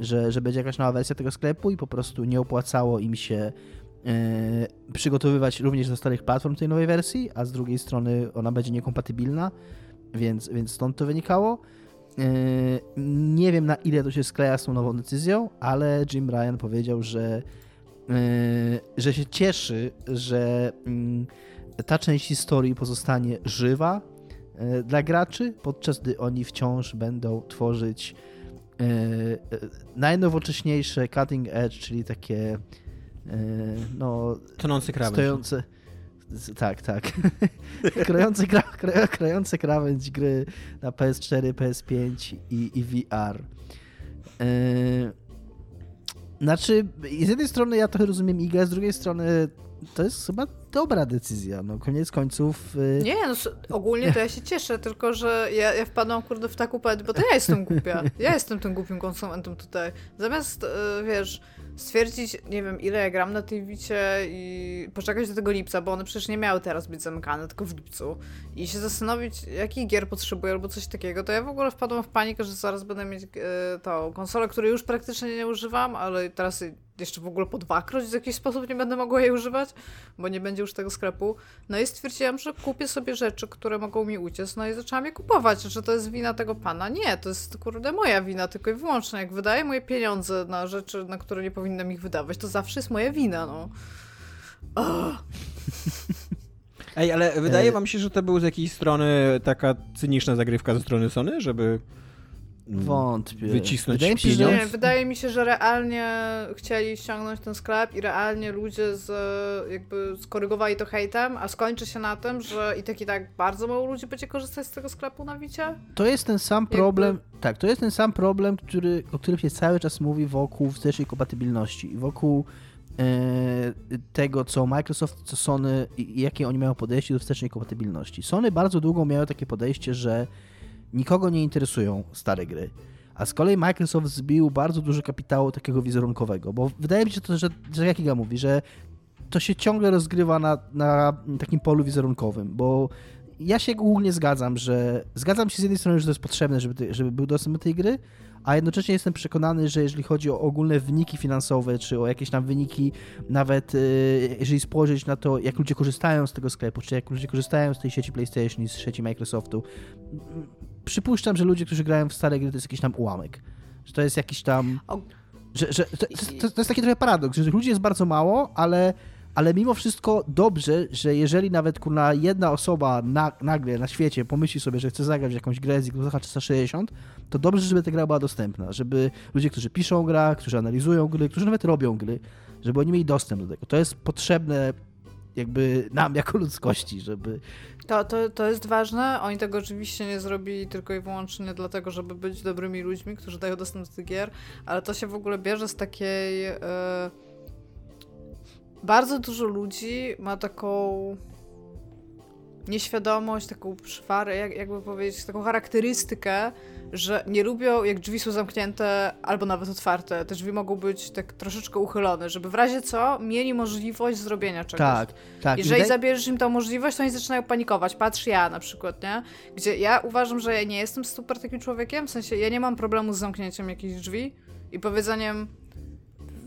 że, że będzie jakaś nowa wersja tego sklepu i po prostu nie opłacało im się przygotowywać również do starych platform tej nowej wersji, a z drugiej strony ona będzie niekompatybilna, więc, więc stąd to wynikało. Yy, nie wiem na ile to się skleja z tą nową decyzją, ale Jim Ryan powiedział, że, yy, że się cieszy, że mm, ta część historii pozostanie żywa dla graczy, podczas gdy oni wciąż będą tworzyć najnowocześniejsze cutting edge, czyli takie no... Tonący krawędź. Stojące... Tak, tak. krojące, krojące krawędź gry na PS4, PS5 i, i VR. Yy... Znaczy, z jednej strony ja trochę rozumiem IGA, z drugiej strony to jest chyba dobra decyzja. No koniec końców. Yy... Nie, no ogólnie to ja się cieszę, tylko że ja, ja wpadłam kurde w taką bo to ja jestem głupia. Ja jestem tym głupim konsumentem tutaj. Zamiast, yy, wiesz, stwierdzić, nie wiem, ile ja gram na tej wicie i poczekać do tego lipca, bo one przecież nie miały teraz być zamykane, tylko w lipcu. I się zastanowić, jakich gier potrzebuję albo coś takiego, to ja w ogóle wpadłam w panikę, że zaraz będę mieć yy, tą konsolę, której już praktycznie nie używam, ale teraz jeszcze w ogóle po dwakroć w jakiś sposób nie będę mogła jej używać, bo nie będzie już tego sklepu. No i stwierdziłam, że kupię sobie rzeczy, które mogą mi uciec, no i zaczęłam je kupować. Czy to jest wina tego pana? Nie, to jest kurde moja wina, tylko i wyłącznie. Jak wydaję moje pieniądze na rzeczy, na które nie powinnam ich wydawać, to zawsze jest moja wina, no. Oh. Ej, ale wydaje wam się, że to był z jakiejś strony taka cyniczna zagrywka ze strony Sony, żeby Wątpię. Wycisnąć wydaje mi, się, że, nie, wydaje mi się, że realnie chcieli ściągnąć ten sklep i realnie ludzie z, jakby skorygowali to hejtem, a skończy się na tym, że i tak i tak bardzo mało ludzi będzie korzystać z tego sklepu na Wicie. To jest ten sam problem, jakby... tak, to jest ten sam problem, który, o którym się cały czas mówi wokół wstecznej kompatybilności, wokół e, tego, co Microsoft, co Sony i jakie oni mają podejście do wstecznej kompatybilności. Sony bardzo długo miało takie podejście, że nikogo nie interesują stare gry. A z kolei Microsoft zbił bardzo dużo kapitału takiego wizerunkowego, bo wydaje mi się to, że, że jak Iga mówi, że to się ciągle rozgrywa na, na takim polu wizerunkowym, bo ja się ogólnie zgadzam, że zgadzam się z jednej strony, że to jest potrzebne, żeby, żeby był dostęp do tej gry, a jednocześnie jestem przekonany, że jeżeli chodzi o ogólne wyniki finansowe, czy o jakieś tam wyniki, nawet y, jeżeli spojrzeć na to, jak ludzie korzystają z tego sklepu, czy jak ludzie korzystają z tej sieci PlayStation z sieci Microsoftu, przypuszczam, że ludzie, którzy grają w stare gry, to jest jakiś tam ułamek. Że to jest jakiś tam... Że, że to, to, to jest taki trochę paradoks, że ludzi jest bardzo mało, ale ale mimo wszystko dobrze, że jeżeli nawet kurna jedna osoba na, nagle na świecie pomyśli sobie, że chce zagrać w jakąś grę z Xboxa 360, to dobrze, żeby ta gra była dostępna, żeby ludzie, którzy piszą gra, którzy analizują gry, którzy nawet robią gry, żeby oni mieli dostęp do tego. To jest potrzebne jakby nam jako ludzkości, żeby... To, to, to jest ważne. Oni tego oczywiście nie zrobili tylko i wyłącznie dlatego, żeby być dobrymi ludźmi, którzy dają dostęp do tych gier, ale to się w ogóle bierze z takiej... Yy bardzo dużo ludzi ma taką nieświadomość, taką przywarę, jak, jakby powiedzieć, taką charakterystykę, że nie lubią, jak drzwi są zamknięte albo nawet otwarte. Te drzwi mogą być tak troszeczkę uchylone, żeby w razie co mieli możliwość zrobienia czegoś. Tak, tak. Jeżeli zabierzesz im tą możliwość, to oni zaczynają panikować. Patrz ja na przykład, nie? Gdzie ja uważam, że ja nie jestem super takim człowiekiem, w sensie ja nie mam problemu z zamknięciem jakichś drzwi i powiedzeniem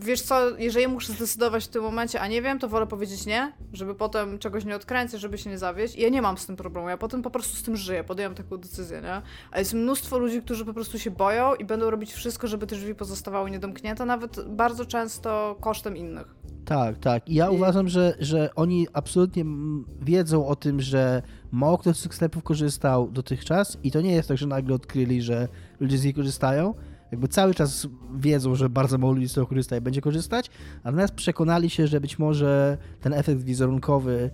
wiesz co, jeżeli muszę zdecydować w tym momencie, a nie wiem, to wolę powiedzieć nie, żeby potem czegoś nie odkręcić, żeby się nie zawieść. I ja nie mam z tym problemu, ja potem po prostu z tym żyję, podjąłem taką decyzję, nie? A jest mnóstwo ludzi, którzy po prostu się boją i będą robić wszystko, żeby te drzwi pozostawały niedomknięte, nawet bardzo często kosztem innych. Tak, tak. I ja I... uważam, że, że oni absolutnie wiedzą o tym, że mało kto z tych sklepów korzystał dotychczas i to nie jest tak, że nagle odkryli, że ludzie z nich korzystają, jakby cały czas wiedzą, że bardzo mało ludzi z tego korzysta i będzie korzystać, natomiast przekonali się, że być może ten efekt wizerunkowy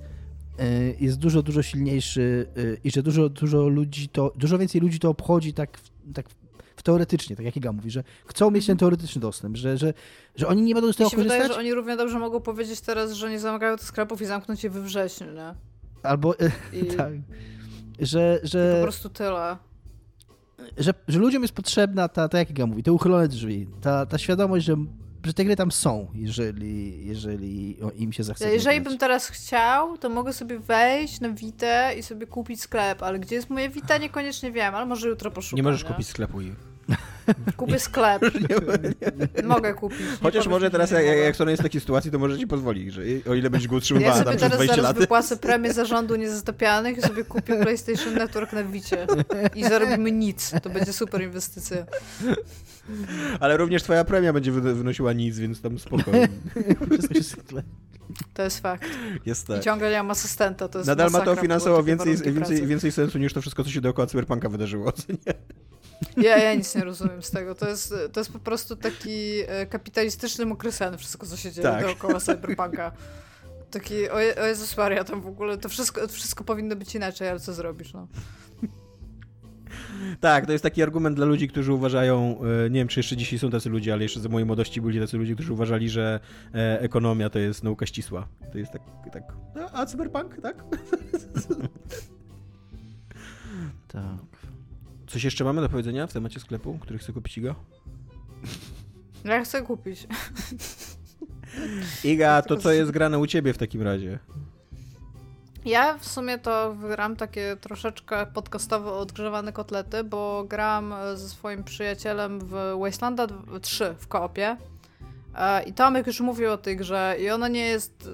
y, jest dużo, dużo silniejszy y, i że dużo, dużo ludzi to, dużo więcej ludzi to obchodzi tak, tak teoretycznie, tak jak Iga mówi, że chcą mieć ten mhm. teoretyczny dostęp, że, że, że oni nie będą z tego korzystać. Wydaje, że oni równie dobrze mogą powiedzieć teraz, że nie zamykają tych sklepów i zamknąć je we wrześniu, nie? Albo, I... tak, że, że... I po prostu tyle że, że ludziom jest potrzebna ta, ta jak ja mówi, te uchylone drzwi, ta, ta świadomość, że, że te gry tam są, jeżeli, jeżeli im się zachce. Jeżeli bym teraz chciał, to mogę sobie wejść na Witę i sobie kupić sklep, ale gdzie jest moja Wita, niekoniecznie wiem, ale może jutro poszukam. Nie możesz nie? kupić sklepu i Kupię sklep. Mogę kupić. Chociaż może teraz, jak, jak Sony jest w takiej sytuacji, to może ci pozwoli, że o ile będziesz go utrzymywała ja tam przez 20 lat. Ja sobie wypłacę premię zarządu niezatapialnych i sobie kupię PlayStation Network na Wicie. I zarobimy nic. To będzie super inwestycja. Ale również twoja premia będzie wynosiła nic, więc tam spokojnie. To jest fakt. Jest tak. I ciągle nie mam asystenta. To jest Nadal ma to finansowo więcej, więcej, więcej sensu niż to wszystko, co się dookoła Cyberpunka wydarzyło. Nie? Ja, ja nic nie rozumiem z tego. To jest, to jest po prostu taki e, kapitalistyczny mokrysen, wszystko, co się dzieje tak. dookoła Cyberpunka. Taki, o, o Jezus Maria, tam w ogóle to wszystko, wszystko powinno być inaczej, ale co zrobisz, no. Tak, to jest taki argument dla ludzi, którzy uważają, e, nie wiem czy jeszcze dzisiaj są tacy ludzie, ale jeszcze za mojej młodości byli tacy ludzie, którzy uważali, że e, ekonomia to jest nauka ścisła. To jest tak, tak a, a cyberpunk, tak? tak. Coś jeszcze mamy do powiedzenia w temacie sklepu, który chce kupić Iga? Ja chcę kupić. Iga, to co jest grane u ciebie w takim razie? Ja w sumie to gram takie troszeczkę podcastowo odgrzewane kotlety, bo gram ze swoim przyjacielem w Wastelanda 3 w koopie. E, I Tomek już mówił o tej grze i ona nie jest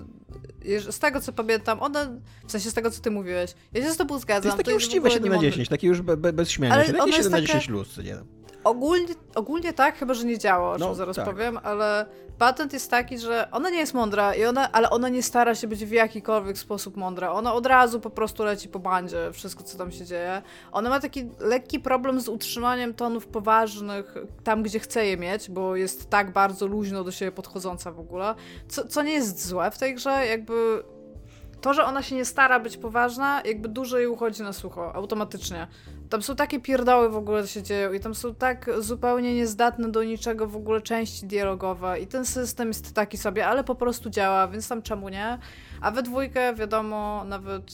z tego co pamiętam, ona, w sensie z tego co ty mówiłeś, ja się z tobą zgadzam. To jest takie to uczciwe 7 na 10, takie już be, be, bez śmiania ale się, takie 7 na 10 luz, nie Ogólnie, ogólnie tak, chyba że nie działa, o czym no, zaraz tak. powiem, ale patent jest taki, że ona nie jest mądra, i ona, ale ona nie stara się być w jakikolwiek sposób mądra. Ona od razu po prostu leci po bandzie, wszystko co tam się dzieje. Ona ma taki lekki problem z utrzymaniem tonów poważnych tam, gdzie chce je mieć, bo jest tak bardzo luźno do siebie podchodząca w ogóle, co, co nie jest złe w tej grze, jakby to, że ona się nie stara być poważna, jakby dużo jej uchodzi na sucho, automatycznie. Tam są takie pierdoły w ogóle się dzieją i tam są tak zupełnie niezdatne do niczego w ogóle części dialogowe i ten system jest taki sobie, ale po prostu działa, więc tam czemu nie? A we dwójkę, wiadomo, nawet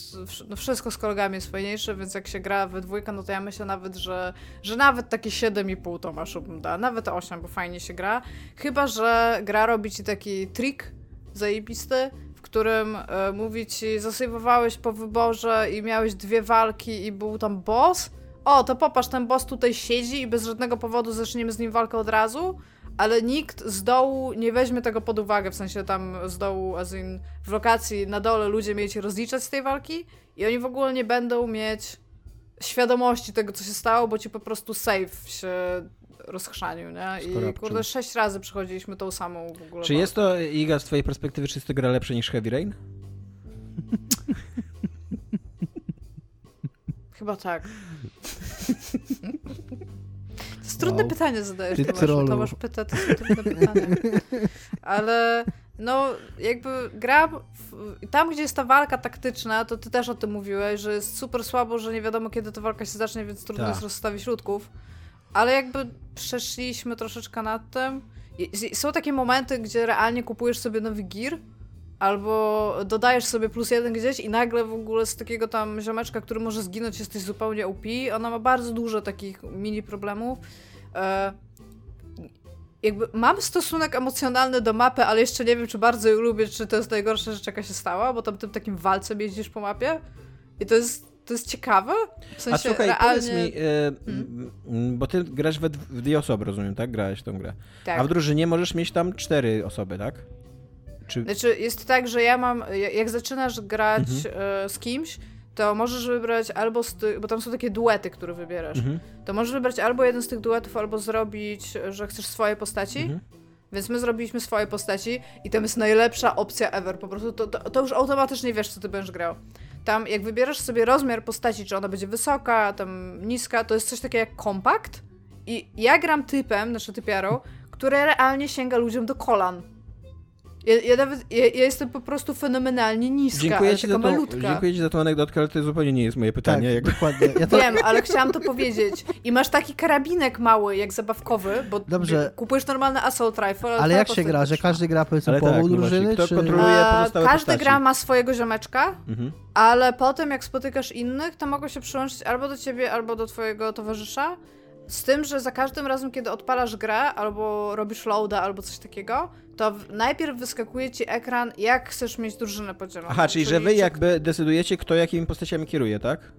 no wszystko z kolegami jest fajniejsze, więc jak się gra we dwójkę, no to ja myślę nawet, że, że nawet takie 7,5 to masz bym da, nawet 8, bo fajnie się gra. Chyba, że gra robi ci taki trik zajebisty, którym e, mówi ci, zasejwowałeś po wyborze i miałeś dwie walki i był tam boss, o, to popatrz, ten boss tutaj siedzi i bez żadnego powodu zaczniemy z nim walkę od razu, ale nikt z dołu nie weźmie tego pod uwagę, w sensie tam z dołu, as in w lokacji na dole ludzie mieli się rozliczać z tej walki i oni w ogóle nie będą mieć świadomości tego, co się stało, bo ci po prostu save się rozchrzanił, nie? I kurde, sześć razy przechodziliśmy tą samą w ogóle. Czy jest to, Iga, z twojej perspektywy, czy jest to gra lepsza niż Heavy Rain? Chyba tak. To jest trudne wow. pytanie zadajesz, Ty Tomasz. Tomasz pyta, to są trudne pytania. Ale no, jakby gra w, tam, gdzie jest ta walka taktyczna, to ty też o tym mówiłeś, że jest super słabo, że nie wiadomo, kiedy ta walka się zacznie, więc trudno Ta. jest rozstawić środków. Ale jakby przeszliśmy troszeczkę nad tym. Są takie momenty, gdzie realnie kupujesz sobie nowy gear, albo dodajesz sobie plus jeden gdzieś i nagle w ogóle z takiego tam ziomeczka, który może zginąć, jesteś zupełnie OP. Ona ma bardzo dużo takich mini problemów. E, jakby mam stosunek emocjonalny do mapy, ale jeszcze nie wiem, czy bardzo ją lubię, czy to jest najgorsza rzecz, jaka się stała, bo tam tym takim walcem jeździsz po mapie i to jest to jest ciekawe. W sensie A słuchaj, realnie... powiedz mi, e, hmm? bo ty grasz we w dwie osoby, rozumiem, tak? Grałeś tą grę. Tak. A w drużynie możesz mieć tam cztery osoby, tak? Czy... Znaczy, jest tak, że ja mam, jak zaczynasz grać mhm. e, z kimś, to możesz wybrać albo z tych, bo tam są takie duety, które wybierasz. Mhm. To możesz wybrać albo jeden z tych duetów, albo zrobić, że chcesz swoje postaci. Mhm. Więc my zrobiliśmy swoje postaci i tam jest najlepsza opcja ever. Po prostu to, to, to, już automatycznie wiesz, co ty będziesz grał. Tam, jak wybierasz sobie rozmiar postaci, czy ona będzie wysoka, tam niska, to jest coś takiego jak kompakt. I ja gram typem, znaczy typiarą, które realnie sięga ludziom do kolan. Ja, ja nawet, ja, ja, jestem po prostu fenomenalnie niska, dziękuję ci taka za tą, malutka. Dziękuję ci za tą anegdotkę, ale to zupełnie nie jest moje pytanie. Tak, jak... dokładnie. Ja to... Wiem, ale chciałam to powiedzieć. I masz taki karabinek mały, jak zabawkowy, bo Dobrze. kupujesz normalny assault rifle. Ale, ale jak się gra, że każdy gra powiedzmy połową tak, no drużyny? Kto czy... kontroluje pozostałe Każdy postaci? gra ma swojego ziomeczka, mhm. ale potem jak spotykasz innych, to mogą się przyłączyć albo do ciebie, albo do twojego towarzysza. Z tym, że za każdym razem, kiedy odpalasz grę, albo robisz loada, albo coś takiego, to najpierw wyskakuje ci ekran, jak chcesz mieć drużynę podzieloną. Aha, czyli, czyli że wy jakby decydujecie, kto jakimi postaciami kieruje, tak?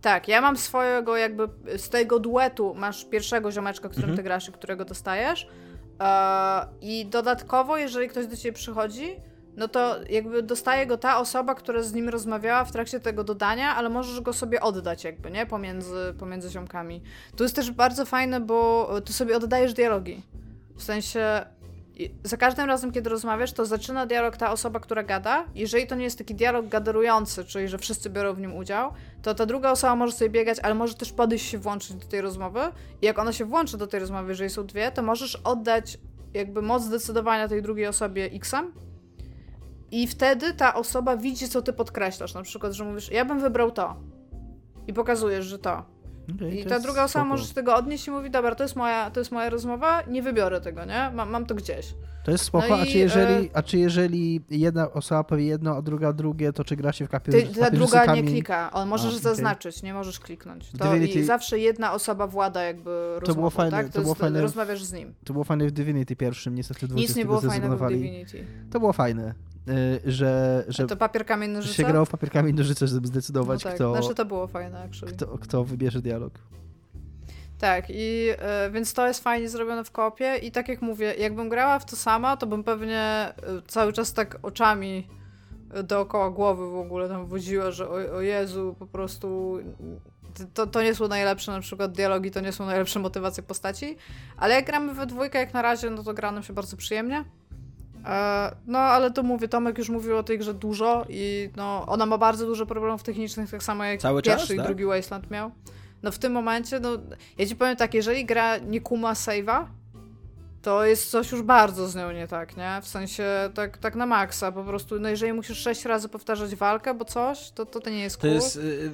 Tak, ja mam swojego jakby, z tego duetu masz pierwszego ziomeczka, którym mhm. ty grasz i którego dostajesz. E, I dodatkowo, jeżeli ktoś do ciebie przychodzi, no to jakby dostaje go ta osoba, która z nim rozmawiała w trakcie tego dodania, ale możesz go sobie oddać jakby, nie? Pomiędzy, pomiędzy ziomkami. Tu jest też bardzo fajne, bo tu sobie oddajesz dialogi. W sensie za każdym razem, kiedy rozmawiasz, to zaczyna dialog ta osoba, która gada. Jeżeli to nie jest taki dialog gaderujący, czyli że wszyscy biorą w nim udział, to ta druga osoba może sobie biegać, ale może też podejść się włączyć do tej rozmowy. I jak ona się włączy do tej rozmowy, jeżeli są dwie, to możesz oddać jakby moc zdecydowania tej drugiej osobie X-em. I wtedy ta osoba widzi, co ty podkreślasz. Na przykład, że mówisz, ja bym wybrał to. I pokazujesz, że to. Okay, I ta druga osoba może z tego odnieść i mówi, dobra, to jest moja, to jest moja rozmowa, nie wybiorę tego, nie? Mam, mam to gdzieś. To jest spoko, no a, czy jeżeli, e... a czy jeżeli jedna osoba powie jedno, a druga drugie, to czy gra się w kapie Ta druga nie klika, on możesz a, zaznaczyć, okay. nie możesz kliknąć. To Divinity... i zawsze jedna osoba włada jakby rozmową, to było fajne, tak? To, to było jest, fajne, rozmawiasz z nim. To było fajne w Divinity pierwszym, niestety w Nic nie było fajnego w Divinity. To było fajne. Y, że, że to papier, kamień, nożyce? się grało w papier, kamień, nożyce, żeby zdecydować, no tak. kto, znaczy to było fajne, kto, kto wybierze dialog. Tak, i y, więc to jest fajnie zrobione w kopie i tak jak mówię, jakbym grała w to sama, to bym pewnie y, cały czas tak oczami dookoła głowy w ogóle tam wodziła, że o, o Jezu, po prostu to, to nie są najlepsze na przykład dialogi, to nie są najlepsze motywacje postaci, ale jak gramy we dwójkę jak na razie, no to gra nam się bardzo przyjemnie. E, no, ale to mówię, Tomek już mówił o tej grze dużo i no, ona ma bardzo dużo problemów technicznych, tak samo jak Cały pierwszy czas, tak? i drugi Wasteland miał. No w tym momencie, no, ja ci powiem tak, jeżeli gra nie kuma save'a, to jest coś już bardzo z nią nie tak, nie? W sensie tak, tak na maksa, po prostu, no jeżeli musisz sześć razy powtarzać walkę, bo coś, to to, to nie jest cool. To jest... Y, y,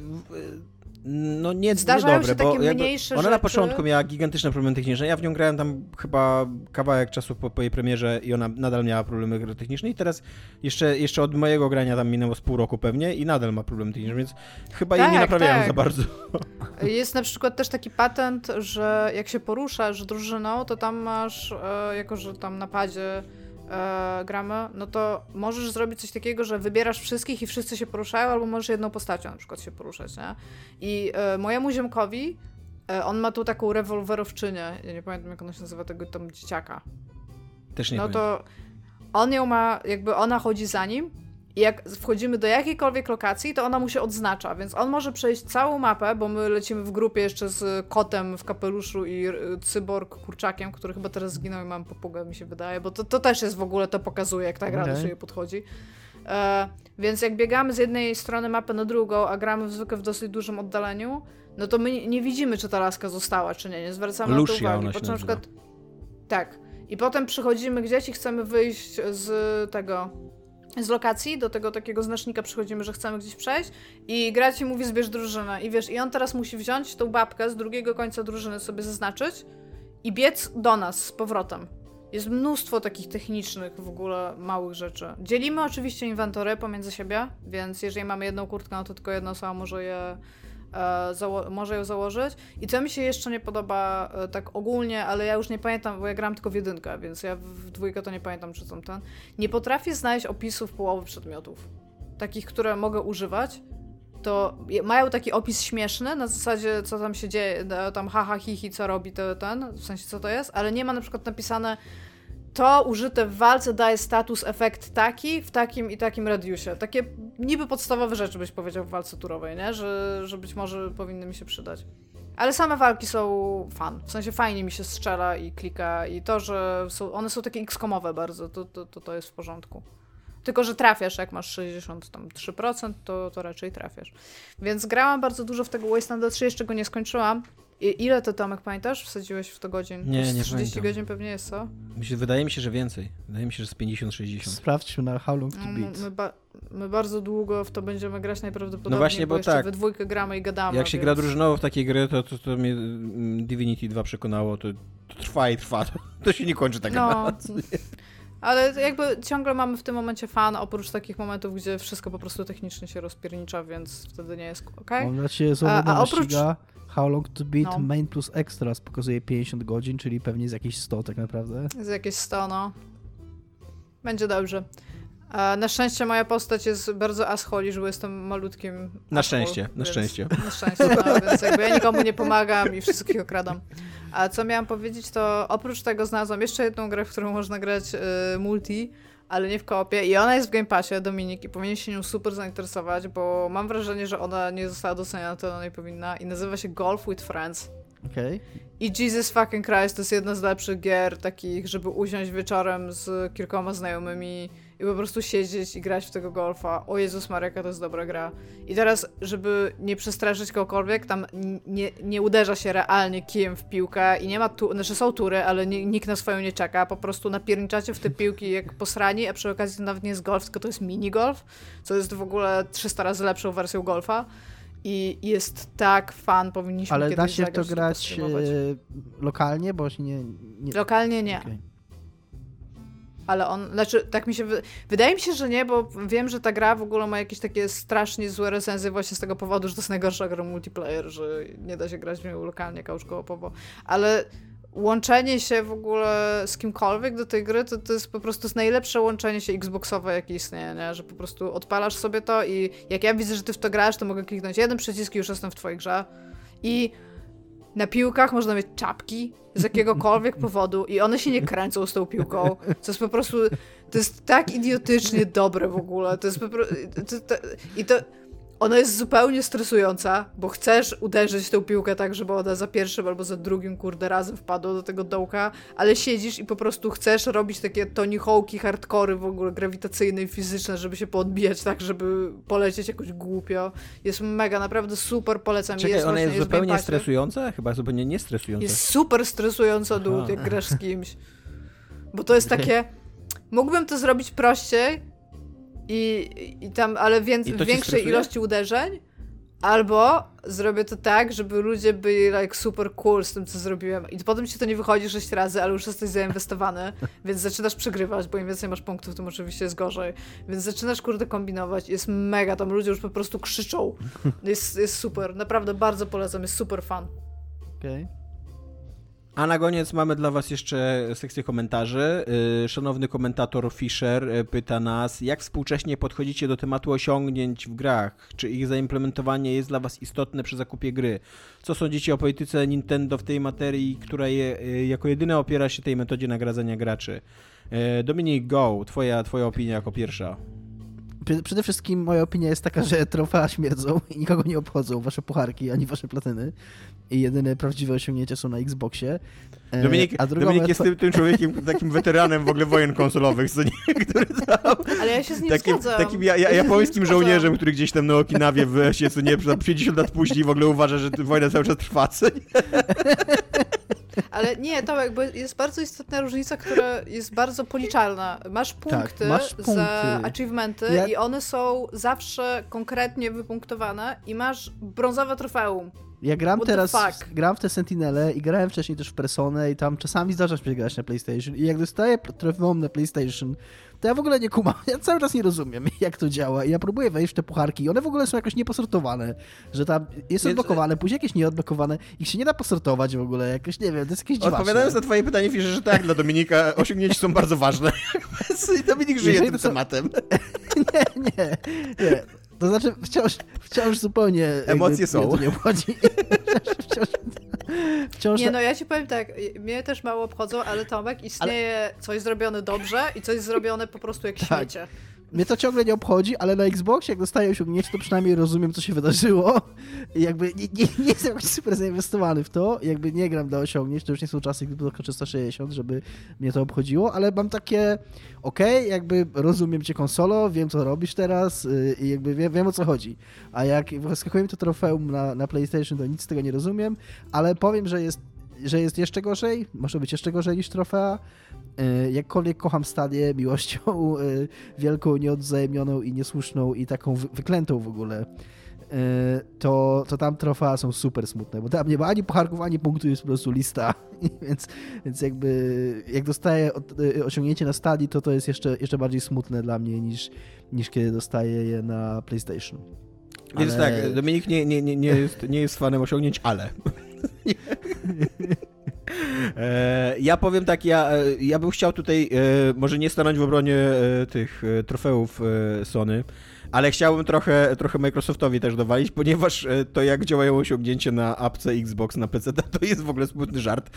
no nie, Zdarzają niedobre, się takie mniejsze Ona na początku miała gigantyczne problemy techniczne. Ja w nią grałem tam chyba kawałek czasu po, po jej premierze i ona nadal miała problemy techniczne i teraz jeszcze, jeszcze od mojego grania tam minęło z pół roku pewnie i nadal ma problemy techniczne, więc chyba tak, jej nie tak, naprawiają tak. za bardzo. Jest na przykład też taki patent, że jak się poruszasz drużyną, to tam masz, e, jako że tam na padzie e, gramy, no to możesz zrobić coś takiego, że wybierasz wszystkich i wszyscy się poruszają, albo możesz jedną postacią na przykład się poruszać, nie? I e, mojemu ziomkowi, e, on ma tu taką rewolwerowczynię, ja nie pamiętam jak ona się nazywa, tego tam dzieciaka. Też nie No pamiętam. to on ją ma, jakby ona chodzi za nim i jak wchodzimy do jakiejkolwiek lokacji, to ona mu się odznacza, więc on może przejść całą mapę, bo my lecimy w grupie jeszcze z kotem w kapeluszu i cyborg kurczakiem, który chyba teraz zginął i mam popugę, mi się wydaje, bo to, to też jest w ogóle, to pokazuje, jak ta gra do Okej. siebie podchodzi. E, więc jak biegamy z jednej strony mapy na drugą, a gramy zwykle w dosyć dużym oddaleniu, no to my nie, nie widzimy, czy ta laska została, czy nie, nie zwracamy na to Lucia uwagi. ona się na przykład tak. I potem przychodzimy gdzieś i chcemy wyjść z tego. Z lokacji do tego takiego znacznika przychodzimy, że chcemy gdzieś przejść i gra ci mówi zbierz drużynę i wiesz, i on teraz musi wziąć tą babkę z drugiego końca drużyny sobie zaznaczyć i biec do nas z powrotem. Jest mnóstwo takich technicznych w ogóle małych rzeczy. Dzielimy oczywiście inwentory pomiędzy siebie, więc jeżeli mamy jedną kurtkę, no to tylko jedna osoba może je może ją założyć. I co mi się jeszcze nie podoba e, tak ogólnie, ale ja już nie pamiętam, bo ja gram tylko w jedynkę, więc ja w, dwójkę to nie pamiętam, czy są ten. Nie potrafię znaleźć opisów połowy przedmiotów. Takich, które mogę używać. To mają taki opis śmieszny, na zasadzie co tam się dzieje, no, tam haha, hihi, co robi to, ten, w sensie co to jest, ale nie ma na przykład napisane to użyte w walce daje status efekt taki w takim i takim radiusie. Takie niby podstawowe rzeczy byś powiedział w walce turowej, nie? Że, że być może powinny mi się przydać. Ale same walki są fan. W sensie fajnie mi się strzela i klika i to, że są, one są takie x-komowe bardzo, to, to, to, to jest w porządku. Tylko, że trafiasz, jak masz 63%, to, to raczej trafiasz. Więc grałam bardzo dużo w tego Wasteland 3, jeszcze go nie skończyłam. I, ile ty, Tomek, pamiętasz? Wsadziłeś w to godzin? Nie, nie 30 pamiętam. godzin pewnie jest, co? Się- Wydaje mi się, że więcej. Wydaje mi się, że z 50-60. Sprawdźmy na How Long to Mm, Beat. My, ba- my bardzo długo w to będziemy grać najprawdopodobniej, No właśnie, bo jeszcze tak. we dwójkę gramy i gadamy. Jak się więc... gra drużynowo w takie gry, to, to, to mnie mm, Divinity 2 przekonało, to, to trwa i trwa. To, to się nie kończy tak No, naprawdę. ale jakby ciągle mamy w tym momencie fan, oprócz takich momentów, gdzie wszystko po prostu technicznie się rozpiernicza, więc wtedy nie jest okej. Mam dla ciebie A- oprócz-. How Long to Beat No. Main plus Extras pokazuje 50 godzin, czyli pewnie z jakieś 100 tak naprawdę. Jest jakieś 100, no. Będzie dobrze. Na szczęście moja postać jest bardzo asholi, że jestem malutkim. Na asshole, szczęście, na więc- szczęście. Na szczęście, no, więc jakby ja nikomu nie pomagam i wszystkich okradam. A co miałam powiedzieć, to oprócz tego znalazłam jeszcze jedną grę, w którą można grać y, multi, ale nie w koopie i ona jest w Game Passie, Dominik, i powinien się nią super zainteresować, bo mam wrażenie, że ona nie została doceniona, to ona nie powinna i nazywa się Golf with Friends. Okej. I Jesus fucking Christ to jest jedna z lepszych gier takich, żeby usiąść wieczorem z kilkoma znajomymi i po prostu siedzieć i grać w tego golfa. O Jezus Mareka, to jest dobra gra. I teraz, żeby nie przestraszyć kogokolwiek, tam nie, nie uderza się realnie kijem w piłkę i nie ma tu, znaczy są tury, ale nie, nikt na swoją nie czeka. Po prostu napierniczacie w te piłki jak posrani, a przy okazji to nawet nie jest golf, tylko to jest minigolf, co jest w ogóle 300 razy lepszą wersją golfa. I jest tak fan, powinniśmy Ale da się to grać e, lokalnie, bo nie... nie... Lokalnie nie, Okej. Ale on, znaczy tak mi się, wy... wydaje mi się, że nie, bo wiem, że ta gra w ogóle ma jakieś takie strasznie złe recenzje właśnie z tego powodu, że to jest najgorsza gra multiplayer, że nie da się grać w nią lokalnie, couch-co-opowo, ale łączenie się w ogóle z kimkolwiek do tej gry, to, to jest po prostu najlepsze łączenie się Xboxowe, jakie istnieje, nie? że po prostu odpalasz sobie to i jak ja widzę, że ty w to grasz, to mogę kliknąć jeden przycisk i już jestem w twojej grze i na piłkach można mieć czapki z jakiegokolwiek powodu i one się nie kręcą z tą piłką. To jest po prostu, to jest tak idiotycznie dobre w ogóle. To jest po prostu, to, to, i to, ona jest zupełnie stresująca, bo chcesz uderzyć tą piłkę tak, żeby ona za pierwszym albo za drugim, kurde, razem wpadła do tego dołka, ale siedzisz i po prostu chcesz robić takie Tony Hawk'i, hardkory w ogóle grawitacyjne i fizyczne, żeby się poodbijać tak, żeby polecieć jakoś głupio. Jest mega, naprawdę super, polecam. Czekaj, jest ona jest zupełnie stresująca? Chyba zupełnie nie stresująca. Jest super stresująco Aha. dół, jak grasz z kimś. Bo to jest takie. Mógłbym to zrobić prościej i, i tam, ale więc, w większej stresuje? ilości uderzeń. Albo zrobię to tak, żeby ludzie byli like super cool z tym, co zrobiłem. I potem ci to nie wychodzi sześć razy, ale już jesteś zainwestowany, więc zaczynasz przegrywać, bo im więcej masz punktów, tym oczywiście jest gorzej. Więc zaczynasz kurde kombinować. Jest mega, tam ludzie już po prostu krzyczą. Jest, jest super, naprawdę bardzo polecam, jest super fan. Okej. A na koniec mamy dla Was jeszcze sekcję komentarzy. Y, szanowny komentator Fischer y, pyta nas, jak współcześnie podchodzicie do tematu osiągnięć w grach? Czy ich zaimplementowanie jest dla Was istotne przy zakupie gry? Co sądzicie o polityce Nintendo w tej materii, która je, y, jako jedyna opiera się tej metodzie nagradzania graczy? Dominik, go, twoja, twoja opinia jako pierwsza. Przede wszystkim moja opinia jest taka, że trofea śmierdzą i nikogo nie obchodzą wasze pucharki ani wasze platyny. I jedyne prawdziwe osiągnięcia są na Xboxie. E, Dominik, A Dominik jest tym, tym, człowiekiem, takim weteranem w ogóle wojen konsolowych, co nie, który tam... Ale ja się z nim takim, zgadzam. Takim ja, ja, japońskim żołnierzem, który gdzieś tam na Okinawie w się, co nie, 50 lat później w ogóle uważa, że wojna cały czas trwa, co nie? Ale nie, to jakby jest bardzo istotna różnica, która jest bardzo policzalna. Masz tak, punkty, tak, masz punkty. za achievementy ja... i one są zawsze konkretnie wypunktowane i masz brązowe trofeum. Ja gram What teraz, gram w te Sentinele i grałem wcześniej też w Personę i tam czasami zdarza się grać na PlayStation i jak dostaję trofeum na PlayStation, to ja w ogóle nie kumam. Ja cały czas nie rozumiem, jak to działa. I ja próbuję wejść w te pucharki i one w ogóle są jakoś nieposortowane, że tam jest odblokowane, później jakieś nieodblokowane. Ich się nie da posortować w ogóle, jakoś, nie wiem, to jest jakieś dziwaczne. Odpowiadając na twoje pytanie, piszę, że tak, dla Dominika osiągnięcia są bardzo ważne. Dominik żyje Jeżeli tym są... tematem. nie, nie, nie. To znaczy wciąż, wciąż zupełnie... Emocje są. Mnie to nie obchodzi. wciąż, wciąż... Nie, no ja ci powiem tak, mnie też mało obchodzą, ale Tomek, istnieje ale... coś zrobione dobrze i coś zrobione po prostu jak tak. śmiecie. Mnie to ciągle nie obchodzi, ale na Xboxie jak dostaję osiągnięcie, to przynajmniej rozumiem, co się wydarzyło. I jakby nie, nie, nie jestem jakoś super zainwestowany w to. Jakby nie gram dla osiągnięć, to już nie są czasy, gdy dokończę 160, żeby mnie to obchodziło, ale mam takie okej, okay, jakby rozumiem cię konsolo, wiem co robisz teraz yy, i jakby wiem, wiem o co chodzi. A jak wyskakuje mi to trofeum na, na PlayStation, to nic z tego nie rozumiem, ale powiem, że jest że jest jeszcze gorzej, może być jeszcze gorzej niż trofea. E, jakkolwiek kocham stadię miłością e, wielką, nieodzajemnioną i niesłuszną i taką wyklętą w ogóle, e, to, to tam trofea są super smutne, bo tam nie ma ani pucharków, ani punktu, jest po prostu lista, więc, więc jakby jak dostaję osiągnięcie na stadii, to to jest jeszcze, jeszcze bardziej smutne dla mnie niż, niż kiedy dostaję je na PlayStation. Więc ale... tak, Dominik nie, nie, nie, nie, jest, nie jest fanem osiągnięć, ale... E, ja powiem tak, ja, e, ja bym chciał tutaj e, może nie stanąć w obronie tych trofeów Sony, ale chciałbym trochę, trochę Microsoftowi też dowalić, ponieważ e, to jak działają osiągnięcia na apce Xbox na PC, to jest w ogóle smutny żart.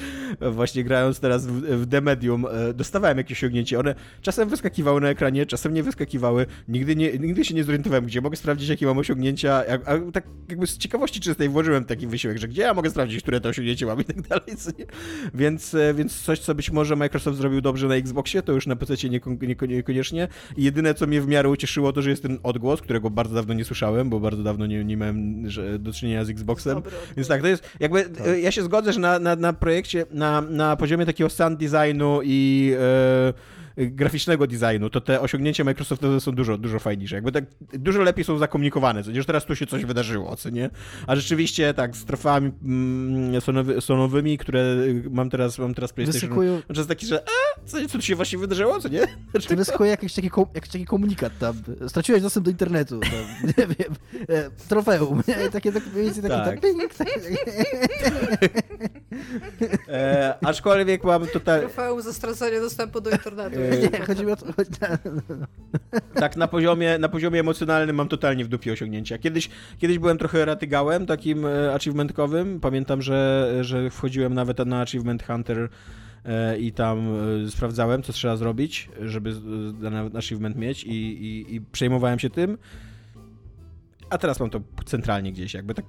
Właśnie grając teraz w, w The Medium, e, dostawałem jakieś osiągnięcie. One czasem wyskakiwały na ekranie, czasem nie wyskakiwały. Nigdy, nie, nigdy się nie zorientowałem, gdzie mogę sprawdzić, jakie mam osiągnięcia. A, a tak jakby z ciekawości czystej włożyłem taki wysiłek, że gdzie ja mogę sprawdzić, które to osiągnięcie mam i tak dalej. Więc, e, więc coś, co być może Microsoft zrobił dobrze na Xboxie, to już na PC niekoniecznie. I jedyne, co mnie w miarę ucieszyło, to, że jest ten odgłos głos, którego bardzo dawno nie słyszałem, bo bardzo dawno nie, nie miałem że, do czynienia z Xboxem. Dobry, Więc tak, to jest jakby, tak. ja się zgodzę, że na, na, na projekcie, na, na poziomie takiego sound designu i... Yy, graficznego designu, to te osiągnięcia Microsoftowe są dużo, dużo fajniejsze. Jakby tak dużo lepiej są zakomunikowane, co nie, że teraz tu się coś wydarzyło, co nie? A rzeczywiście tak, z trofami mm, sonowy, sonowymi, które mam teraz, mam teraz PlayStation, Wysykują... to jest taki, że a, co, co tu się właśnie wydarzyło, co nie? Znaczy, wyskakuje jakiś taki, jakiś taki komunikat tam, straciłeś dostęp do internetu, tam, nie wiem, e, trofeum, nie? takie, tak, takie, tak. tak. e, aczkolwiek mam tutaj... Trofeum za stracenie dostępu do internetu. Nie, chodzi mi o to. Tak, na poziomie, na poziomie emocjonalnym mam totalnie w dupie osiągnięcia. Kiedyś, kiedyś byłem trochę ratygałem takim e, achievementkowym. Pamiętam, że, że wchodziłem nawet na Achievement Hunter e, i tam e, sprawdzałem, co trzeba zrobić, żeby dany achievement mieć i, i, i przejmowałem się tym. A teraz mam to centralnie gdzieś, jakby tak.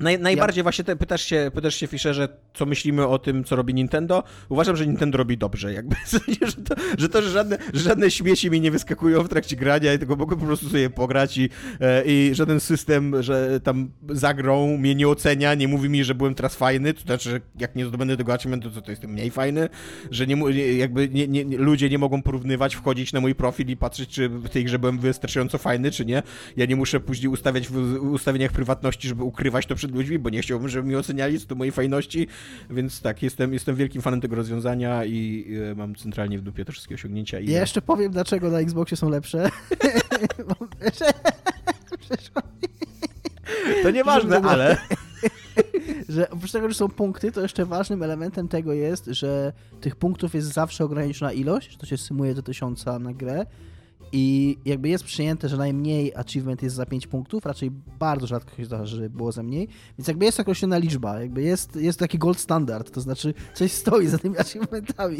Naj, najbardziej ja... właśnie te, pytasz, się, pytasz się, Fischerze, co myślimy o tym, co robi Nintendo. Uważam, że Nintendo robi dobrze, jakby, że to, że, to, że żadne, żadne śmieci mi nie wyskakują w trakcie grania i tylko mogę po prostu sobie pograć i, e, i żaden system, że tam zagrą mnie nie ocenia, nie mówi mi, że byłem teraz fajny, to znaczy, że jak nie zdobędę tego achievementu, to, to jestem mniej fajny, że nie, jakby nie, nie, ludzie nie mogą porównywać, wchodzić na mój profil i patrzeć, czy w tej grze byłem wystarczająco fajny, czy nie. Ja nie muszę później ustawiać w ustawieniach prywatności, żeby ukrywać to przed przed ludźmi, bo nie chciałbym, żeby mi oceniali co do mojej fajności, więc tak, jestem, jestem wielkim fanem tego rozwiązania i y, mam centralnie w dupie te wszystkie osiągnięcia. I ja jeszcze powiem, dlaczego na Xboxie są lepsze. to nieważne, ale... że oprócz tego, że są punkty, to jeszcze ważnym elementem tego jest, że tych punktów jest zawsze ograniczona ilość, że to się symuje do tysiąca na grę i jakby jest przyjęte, że najmniej achievement jest za 5 punktów, raczej bardzo rzadko się zdarza, że było za mniej, więc jakby jest określona liczba, jakby jest, jest taki gold standard, to znaczy coś stoi za tymi achievementami.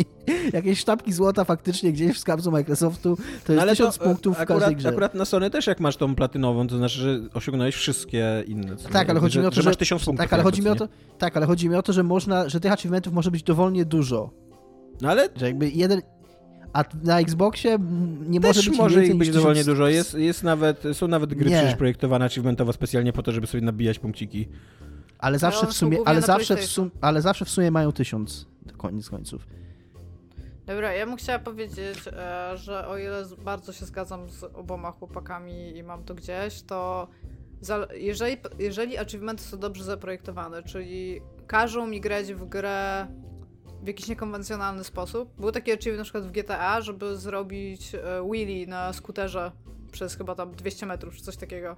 Jakieś sztabki złota faktycznie gdzieś w skarbcu Microsoftu, to jest no, 1000 punktów w akurat, każdej grze. Akurat na Sony też jak masz tą platynową, to znaczy, że osiągnąłeś wszystkie inne. Tak, ale chodzi mi o to, że, że masz 1000 punktów. Tak, ale chodzi mi o to, tak, ale chodzi mi o to, że można, że tych achievementów może być dowolnie dużo. No ale... Że jakby jeden, a na Xboxie nie Też może być może ich być dowolnie dużo. Jest, jest nawet, są nawet gry przecież projektowane achievementowo specjalnie po to, żeby sobie nabijać punkciki. Ale zawsze w sumie, ale zawsze w, sum, ale zawsze w sumie mają tysiąc koniec końców. Dobra, ja bym chciała powiedzieć, e, że o ile bardzo się zgadzam z oboma chłopakami i mam to gdzieś, to jeżeli, jeżeli achievementy są dobrze zaprojektowane, czyli każą mi grać w grę w jakiś niekonwencjonalny sposób. Był taki achievement na przykład w GTA, żeby zrobić e, wheelie na skuterze przez chyba tam 200 metrów czy coś takiego.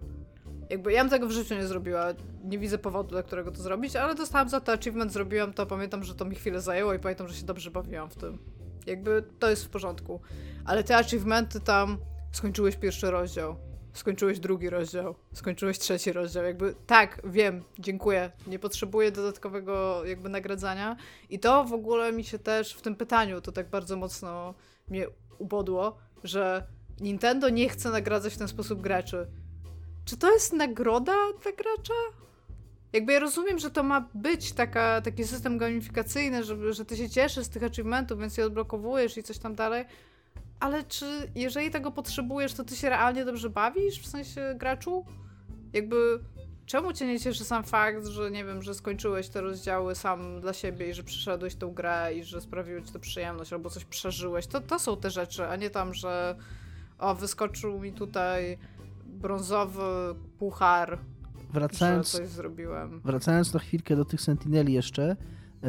Jakby ja bym tego w życiu nie zrobiła. Nie widzę powodu, dla którego to zrobić, ale dostałam za to achievement, zrobiłam to, pamiętam, że to mi chwilę zajęło i pamiętam, że się dobrze bawiłam w tym. Jakby to jest w porządku. Ale te achievementy tam skończyłeś pierwszy rozdział skończyłeś drugi rozdział, skończyłeś trzeci rozdział, jakby tak, wiem, dziękuję, nie potrzebuję dodatkowego jakby nagradzania i to w ogóle mi się też w tym pytaniu to tak bardzo mocno mnie ubodło, że Nintendo nie chce nagradzać w ten sposób graczy. Czy to jest nagroda dla gracza? Jakby ja rozumiem, że to ma być taka, taki system gamifikacyjny, żeby, że ty się cieszysz z tych achievementów, więc je odblokowujesz i coś tam dalej, ale czy jeżeli tego potrzebujesz, to ty się realnie dobrze bawisz? W sensie graczu? Jakby czemu cię nie cieszy sam fakt, że nie wiem, że skończyłeś te rozdziały sam dla siebie i że przeszedłeś tą grę i że sprawiło ci to przyjemność albo coś przeżyłeś? To, to są te rzeczy, a nie tam, że o, wyskoczył mi tutaj brązowy puchar, wracając, że coś zrobiłem. Wracając na chwilkę do tych Sentineli jeszcze,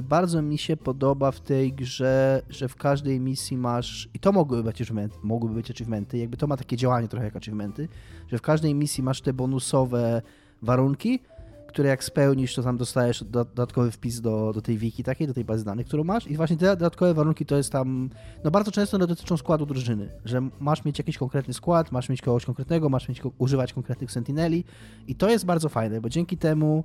bardzo mi się podoba w tej grze, że w każdej misji masz, i to mogłyby być achievementy, mogłyby być achievementy, jakby to ma takie działanie trochę jak achievementy, że w każdej misji masz te bonusowe warunki, które jak spełnisz, to tam dostajesz dodatkowy wpis do, do tej wiki takiej, do tej bazy danych, którą masz. I właśnie te dodatkowe warunki to jest tam, no bardzo często one dotyczą składu drużyny, że masz mieć jakiś konkretny skład, masz mieć kogoś konkretnego, masz mieć, używać konkretnych sentineli. I to jest bardzo fajne, bo dzięki temu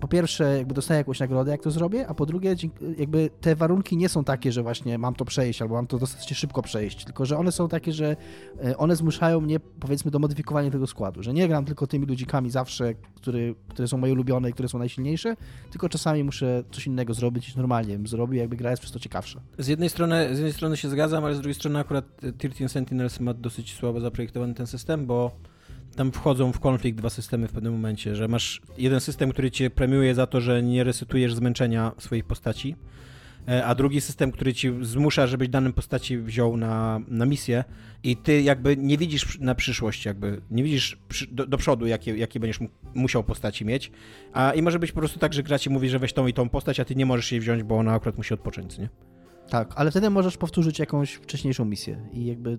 po pierwsze, jakby dostaję jakąś nagrodę, jak to zrobię, a po drugie, jakby te warunki nie są takie, że właśnie mam to przejść albo mam to dostatecznie szybko przejść, tylko że one są takie, że e, one zmuszają mnie, powiedzmy, do modyfikowania tego składu, że nie gram tylko tymi ludzikami zawsze, który, które są moje ulubione i które są najsilniejsze, tylko czasami muszę coś innego zrobić niż normalnie bym zrobił, jakby gra jest przez to ciekawsza. Z jednej strony, z jednej strony się zgadzam, ale z drugiej strony akurat 13 Sentinels ma dosyć słabo zaprojektowany ten system, bo tam wchodzą w konflikt dwa systemy w pewnym momencie, że masz jeden system, który cię premiuje za to, że nie resetujesz zmęczenia swoich postaci, e, a drugi system, który ci zmusza, żebyś danym postaci wziął na, na misję i ty jakby nie widzisz na przyszłość, jakby nie widzisz do, do, przodu, jakie, jakie będziesz musiał postaci mieć, a i może być po prostu tak, że gra ci mówi, że weź tą i tą postać, a ty nie możesz jej wziąć, bo ona akurat musi odpocząć, nie? Tak, ale wtedy możesz powtórzyć jakąś wcześniejszą misję i jakby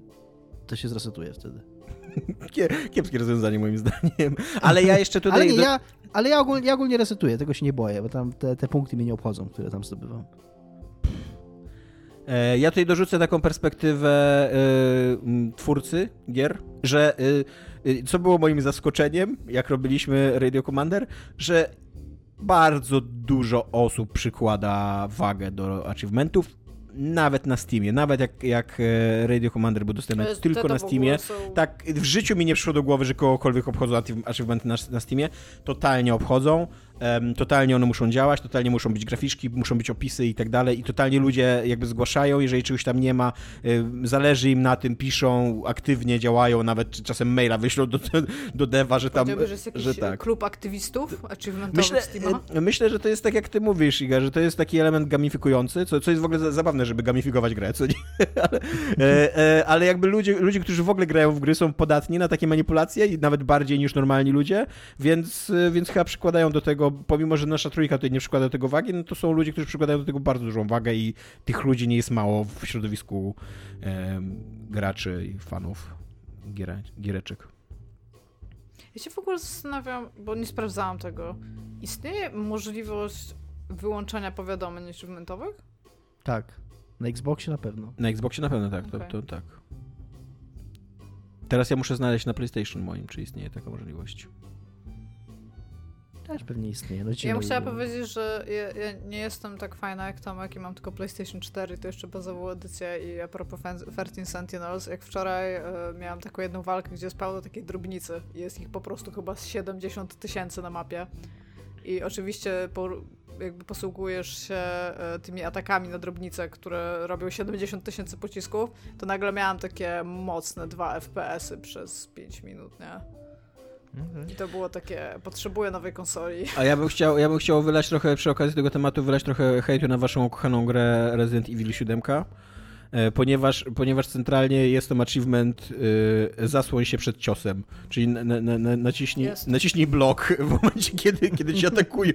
to się zresetuje wtedy. Kiepskie rozwiązanie moim zdaniem. Ale ja jeszcze tutaj... Ale, nie, ja, ale ja, ogólnie, ja ogólnie resetuję, tego się nie boję, bo tam te, te punkty mnie nie obchodzą, które tam zdobywam. E, ja tutaj dorzucę taką perspektywę y, twórcy gier, że y, y, co było moim zaskoczeniem, jak robiliśmy Radio Commander, że bardzo dużo osób przykłada wagę do achievementów nawet na Steamie, nawet jak, jak e, Radio Commander był dostępny tylko na Steamie, są... tak w życiu mi nie przyszło do głowy, że kogokolwiek obchodzą achievementy na, na Steamie, totalnie obchodzą. Totalnie one muszą działać, totalnie muszą być graficzki, muszą być opisy i tak dalej i totalnie ludzie jakby zgłaszają, jeżeli czegoś tam nie ma, zależy im na tym, piszą, aktywnie działają, nawet czasem maila wyślą do, do deva, że tam... że jest jakiś że tak. klub aktywistów myślę, y, myślę, że to jest tak jak ty mówisz, Iga, że to jest taki element gamifikujący, co, co jest w ogóle zabawne, żeby gamifikować grę, co nie? ale, e, e, ale jakby ludzie, ludzie, którzy w ogóle grają w gry są podatni na takie manipulacje i nawet bardziej niż normalni ludzie, więc, więc chyba przykładają do tego pomimo, że nasza trójka tutaj nie przykłada do tego wagi, no to są ludzie, którzy przykładają do tego bardzo dużą wagę i tych ludzi nie jest mało w środowisku e, graczy i fanów giere, giereczek. Ja się w ogóle zastanawiam, bo nie sprawdzałam tego. Istnieje możliwość wyłączania powiadomień achievementowych? Tak. Na Xboxie na pewno. Na Xboxie na pewno tak, to, Okej. to tak. Teraz ja muszę znaleźć na PlayStation moim, czy istnieje taka możliwość. Też pewnie istnieje. No, Ja powiedzieć, że ja, ja nie jestem tak fajna jak Tomek i mam tylko PlayStation 4, to jeszcze bazową edycję i a propos Fen- 13 Sentinels, jak wczoraj e, miałam taką jedną walkę, gdzie jest pełno takiej drobnicy i jest ich po prostu chyba z 70 tysięcy na mapie i oczywiście po, jakby posługujesz się e, tymi atakami na drobnice, które robią 70 tysięcy pocisków, to nagle miałam takie mocne 2 FPS-y przez 5 minut, nie? I to było takie, potrzebuję nowej konsoli. A ja bym chciał, ja bym chciał wylać trochę, przy okazji tego tematu, wylać trochę hejtu na waszą ukochaną grę Resident Evil 7. e, Ponieważ, ponieważ centralnie jest to achievement y, zasłoń się przed ciosem. Czyli na, na, na, naciśnij, Jest. naciśnij blok w momencie, kiedy, kiedy cię atakują.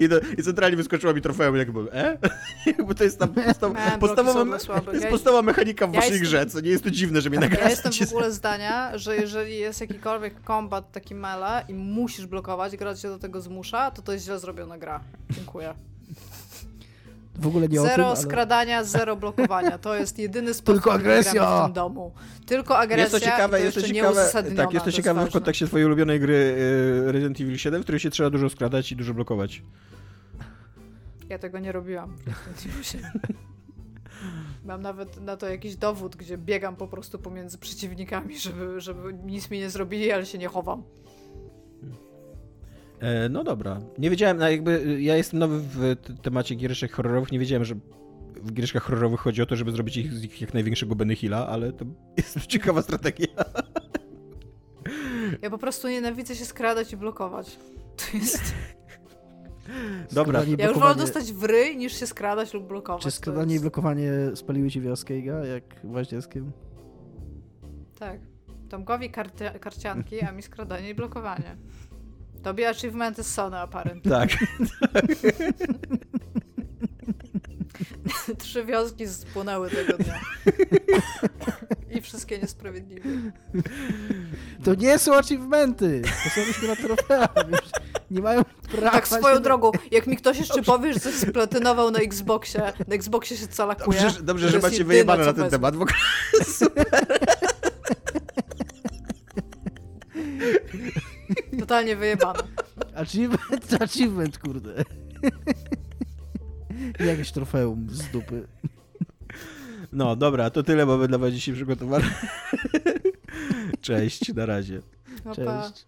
I, I centralnie wyskoczyła mi trofeum, jakby, e? Jakby to jest tam Miałem bloki podstawowa, to jest Ja- podstawowa mechanika w ja waszej jestem- grze, co nie jest to dziwne, że mnie Ja nagracie. jestem w ogóle zdania, że jeżeli jest jakikolwiek kombat taki mele i musisz blokować, gra cię do tego zmusza, to to jest źle zrobiona gra. Dziękuję. W ogóle nie o Zero tym, ale... skradania, zero blokowania. To jest jedyny sposób, Tylko w agresja! w tym domu. Tylko agresja Jest to ciekawe, to jest to jeszcze ciekawe, tak, jest to jest ciekawe w ważne. kontekście twojej ulubionej gry y, Resident Evil 7, w której się trzeba dużo skradać i dużo blokować. Ja tego nie robiłam. Mam nawet na to jakiś dowód, gdzie biegam po prostu pomiędzy przeciwnikami, żeby, żeby nic mi nie zrobili, ale się nie chowam. E, no dobra. Nie wiedziałem, no jakby y, ja jestem nowy w temacie giereczek horrorowych, nie wiedziałem, że w giereczkach horrorowych chodzi o to, żeby zrobić ich z ich jak największego Benny Hilla, ale to jest ciekawa strategia. Ja po prostu nienawidzę się skradać i blokować. To jest... Dobra. Skradanie i Ja już wolę blokowanie- dostać w ryj, niż się skradać lub blokować. Czy skradanie i jest- blokowanie spaliły ci wioskę, Iga, jak Waździeckiem? Tak. Tomkowi karty- karcianki, a mi skradanie i blokowanie. Tobie achievementy z Sony apparent. Tak. Trzy wioski spłonęły tego dnia. I wszystkie niesprawiedliwe. To nie są achievementy! To są już na trofea, wiesz. Nie mają prawa Tak swoją drogą, jak mi ktoś jeszcze powie, że coś splatynował na Xboxie, na Xboxie się calakuje. Dobrze, że- dobrze że macie wyjebane na ten wezmę. temat. W ogóle. Totalnie wyjebane. Achievement, achievement, kurde. Jakieś trofeum z dupy. No dobra, to tyle mamy dla was dzisiaj przygotowane. Cześć, na razie. No pa. Cześć.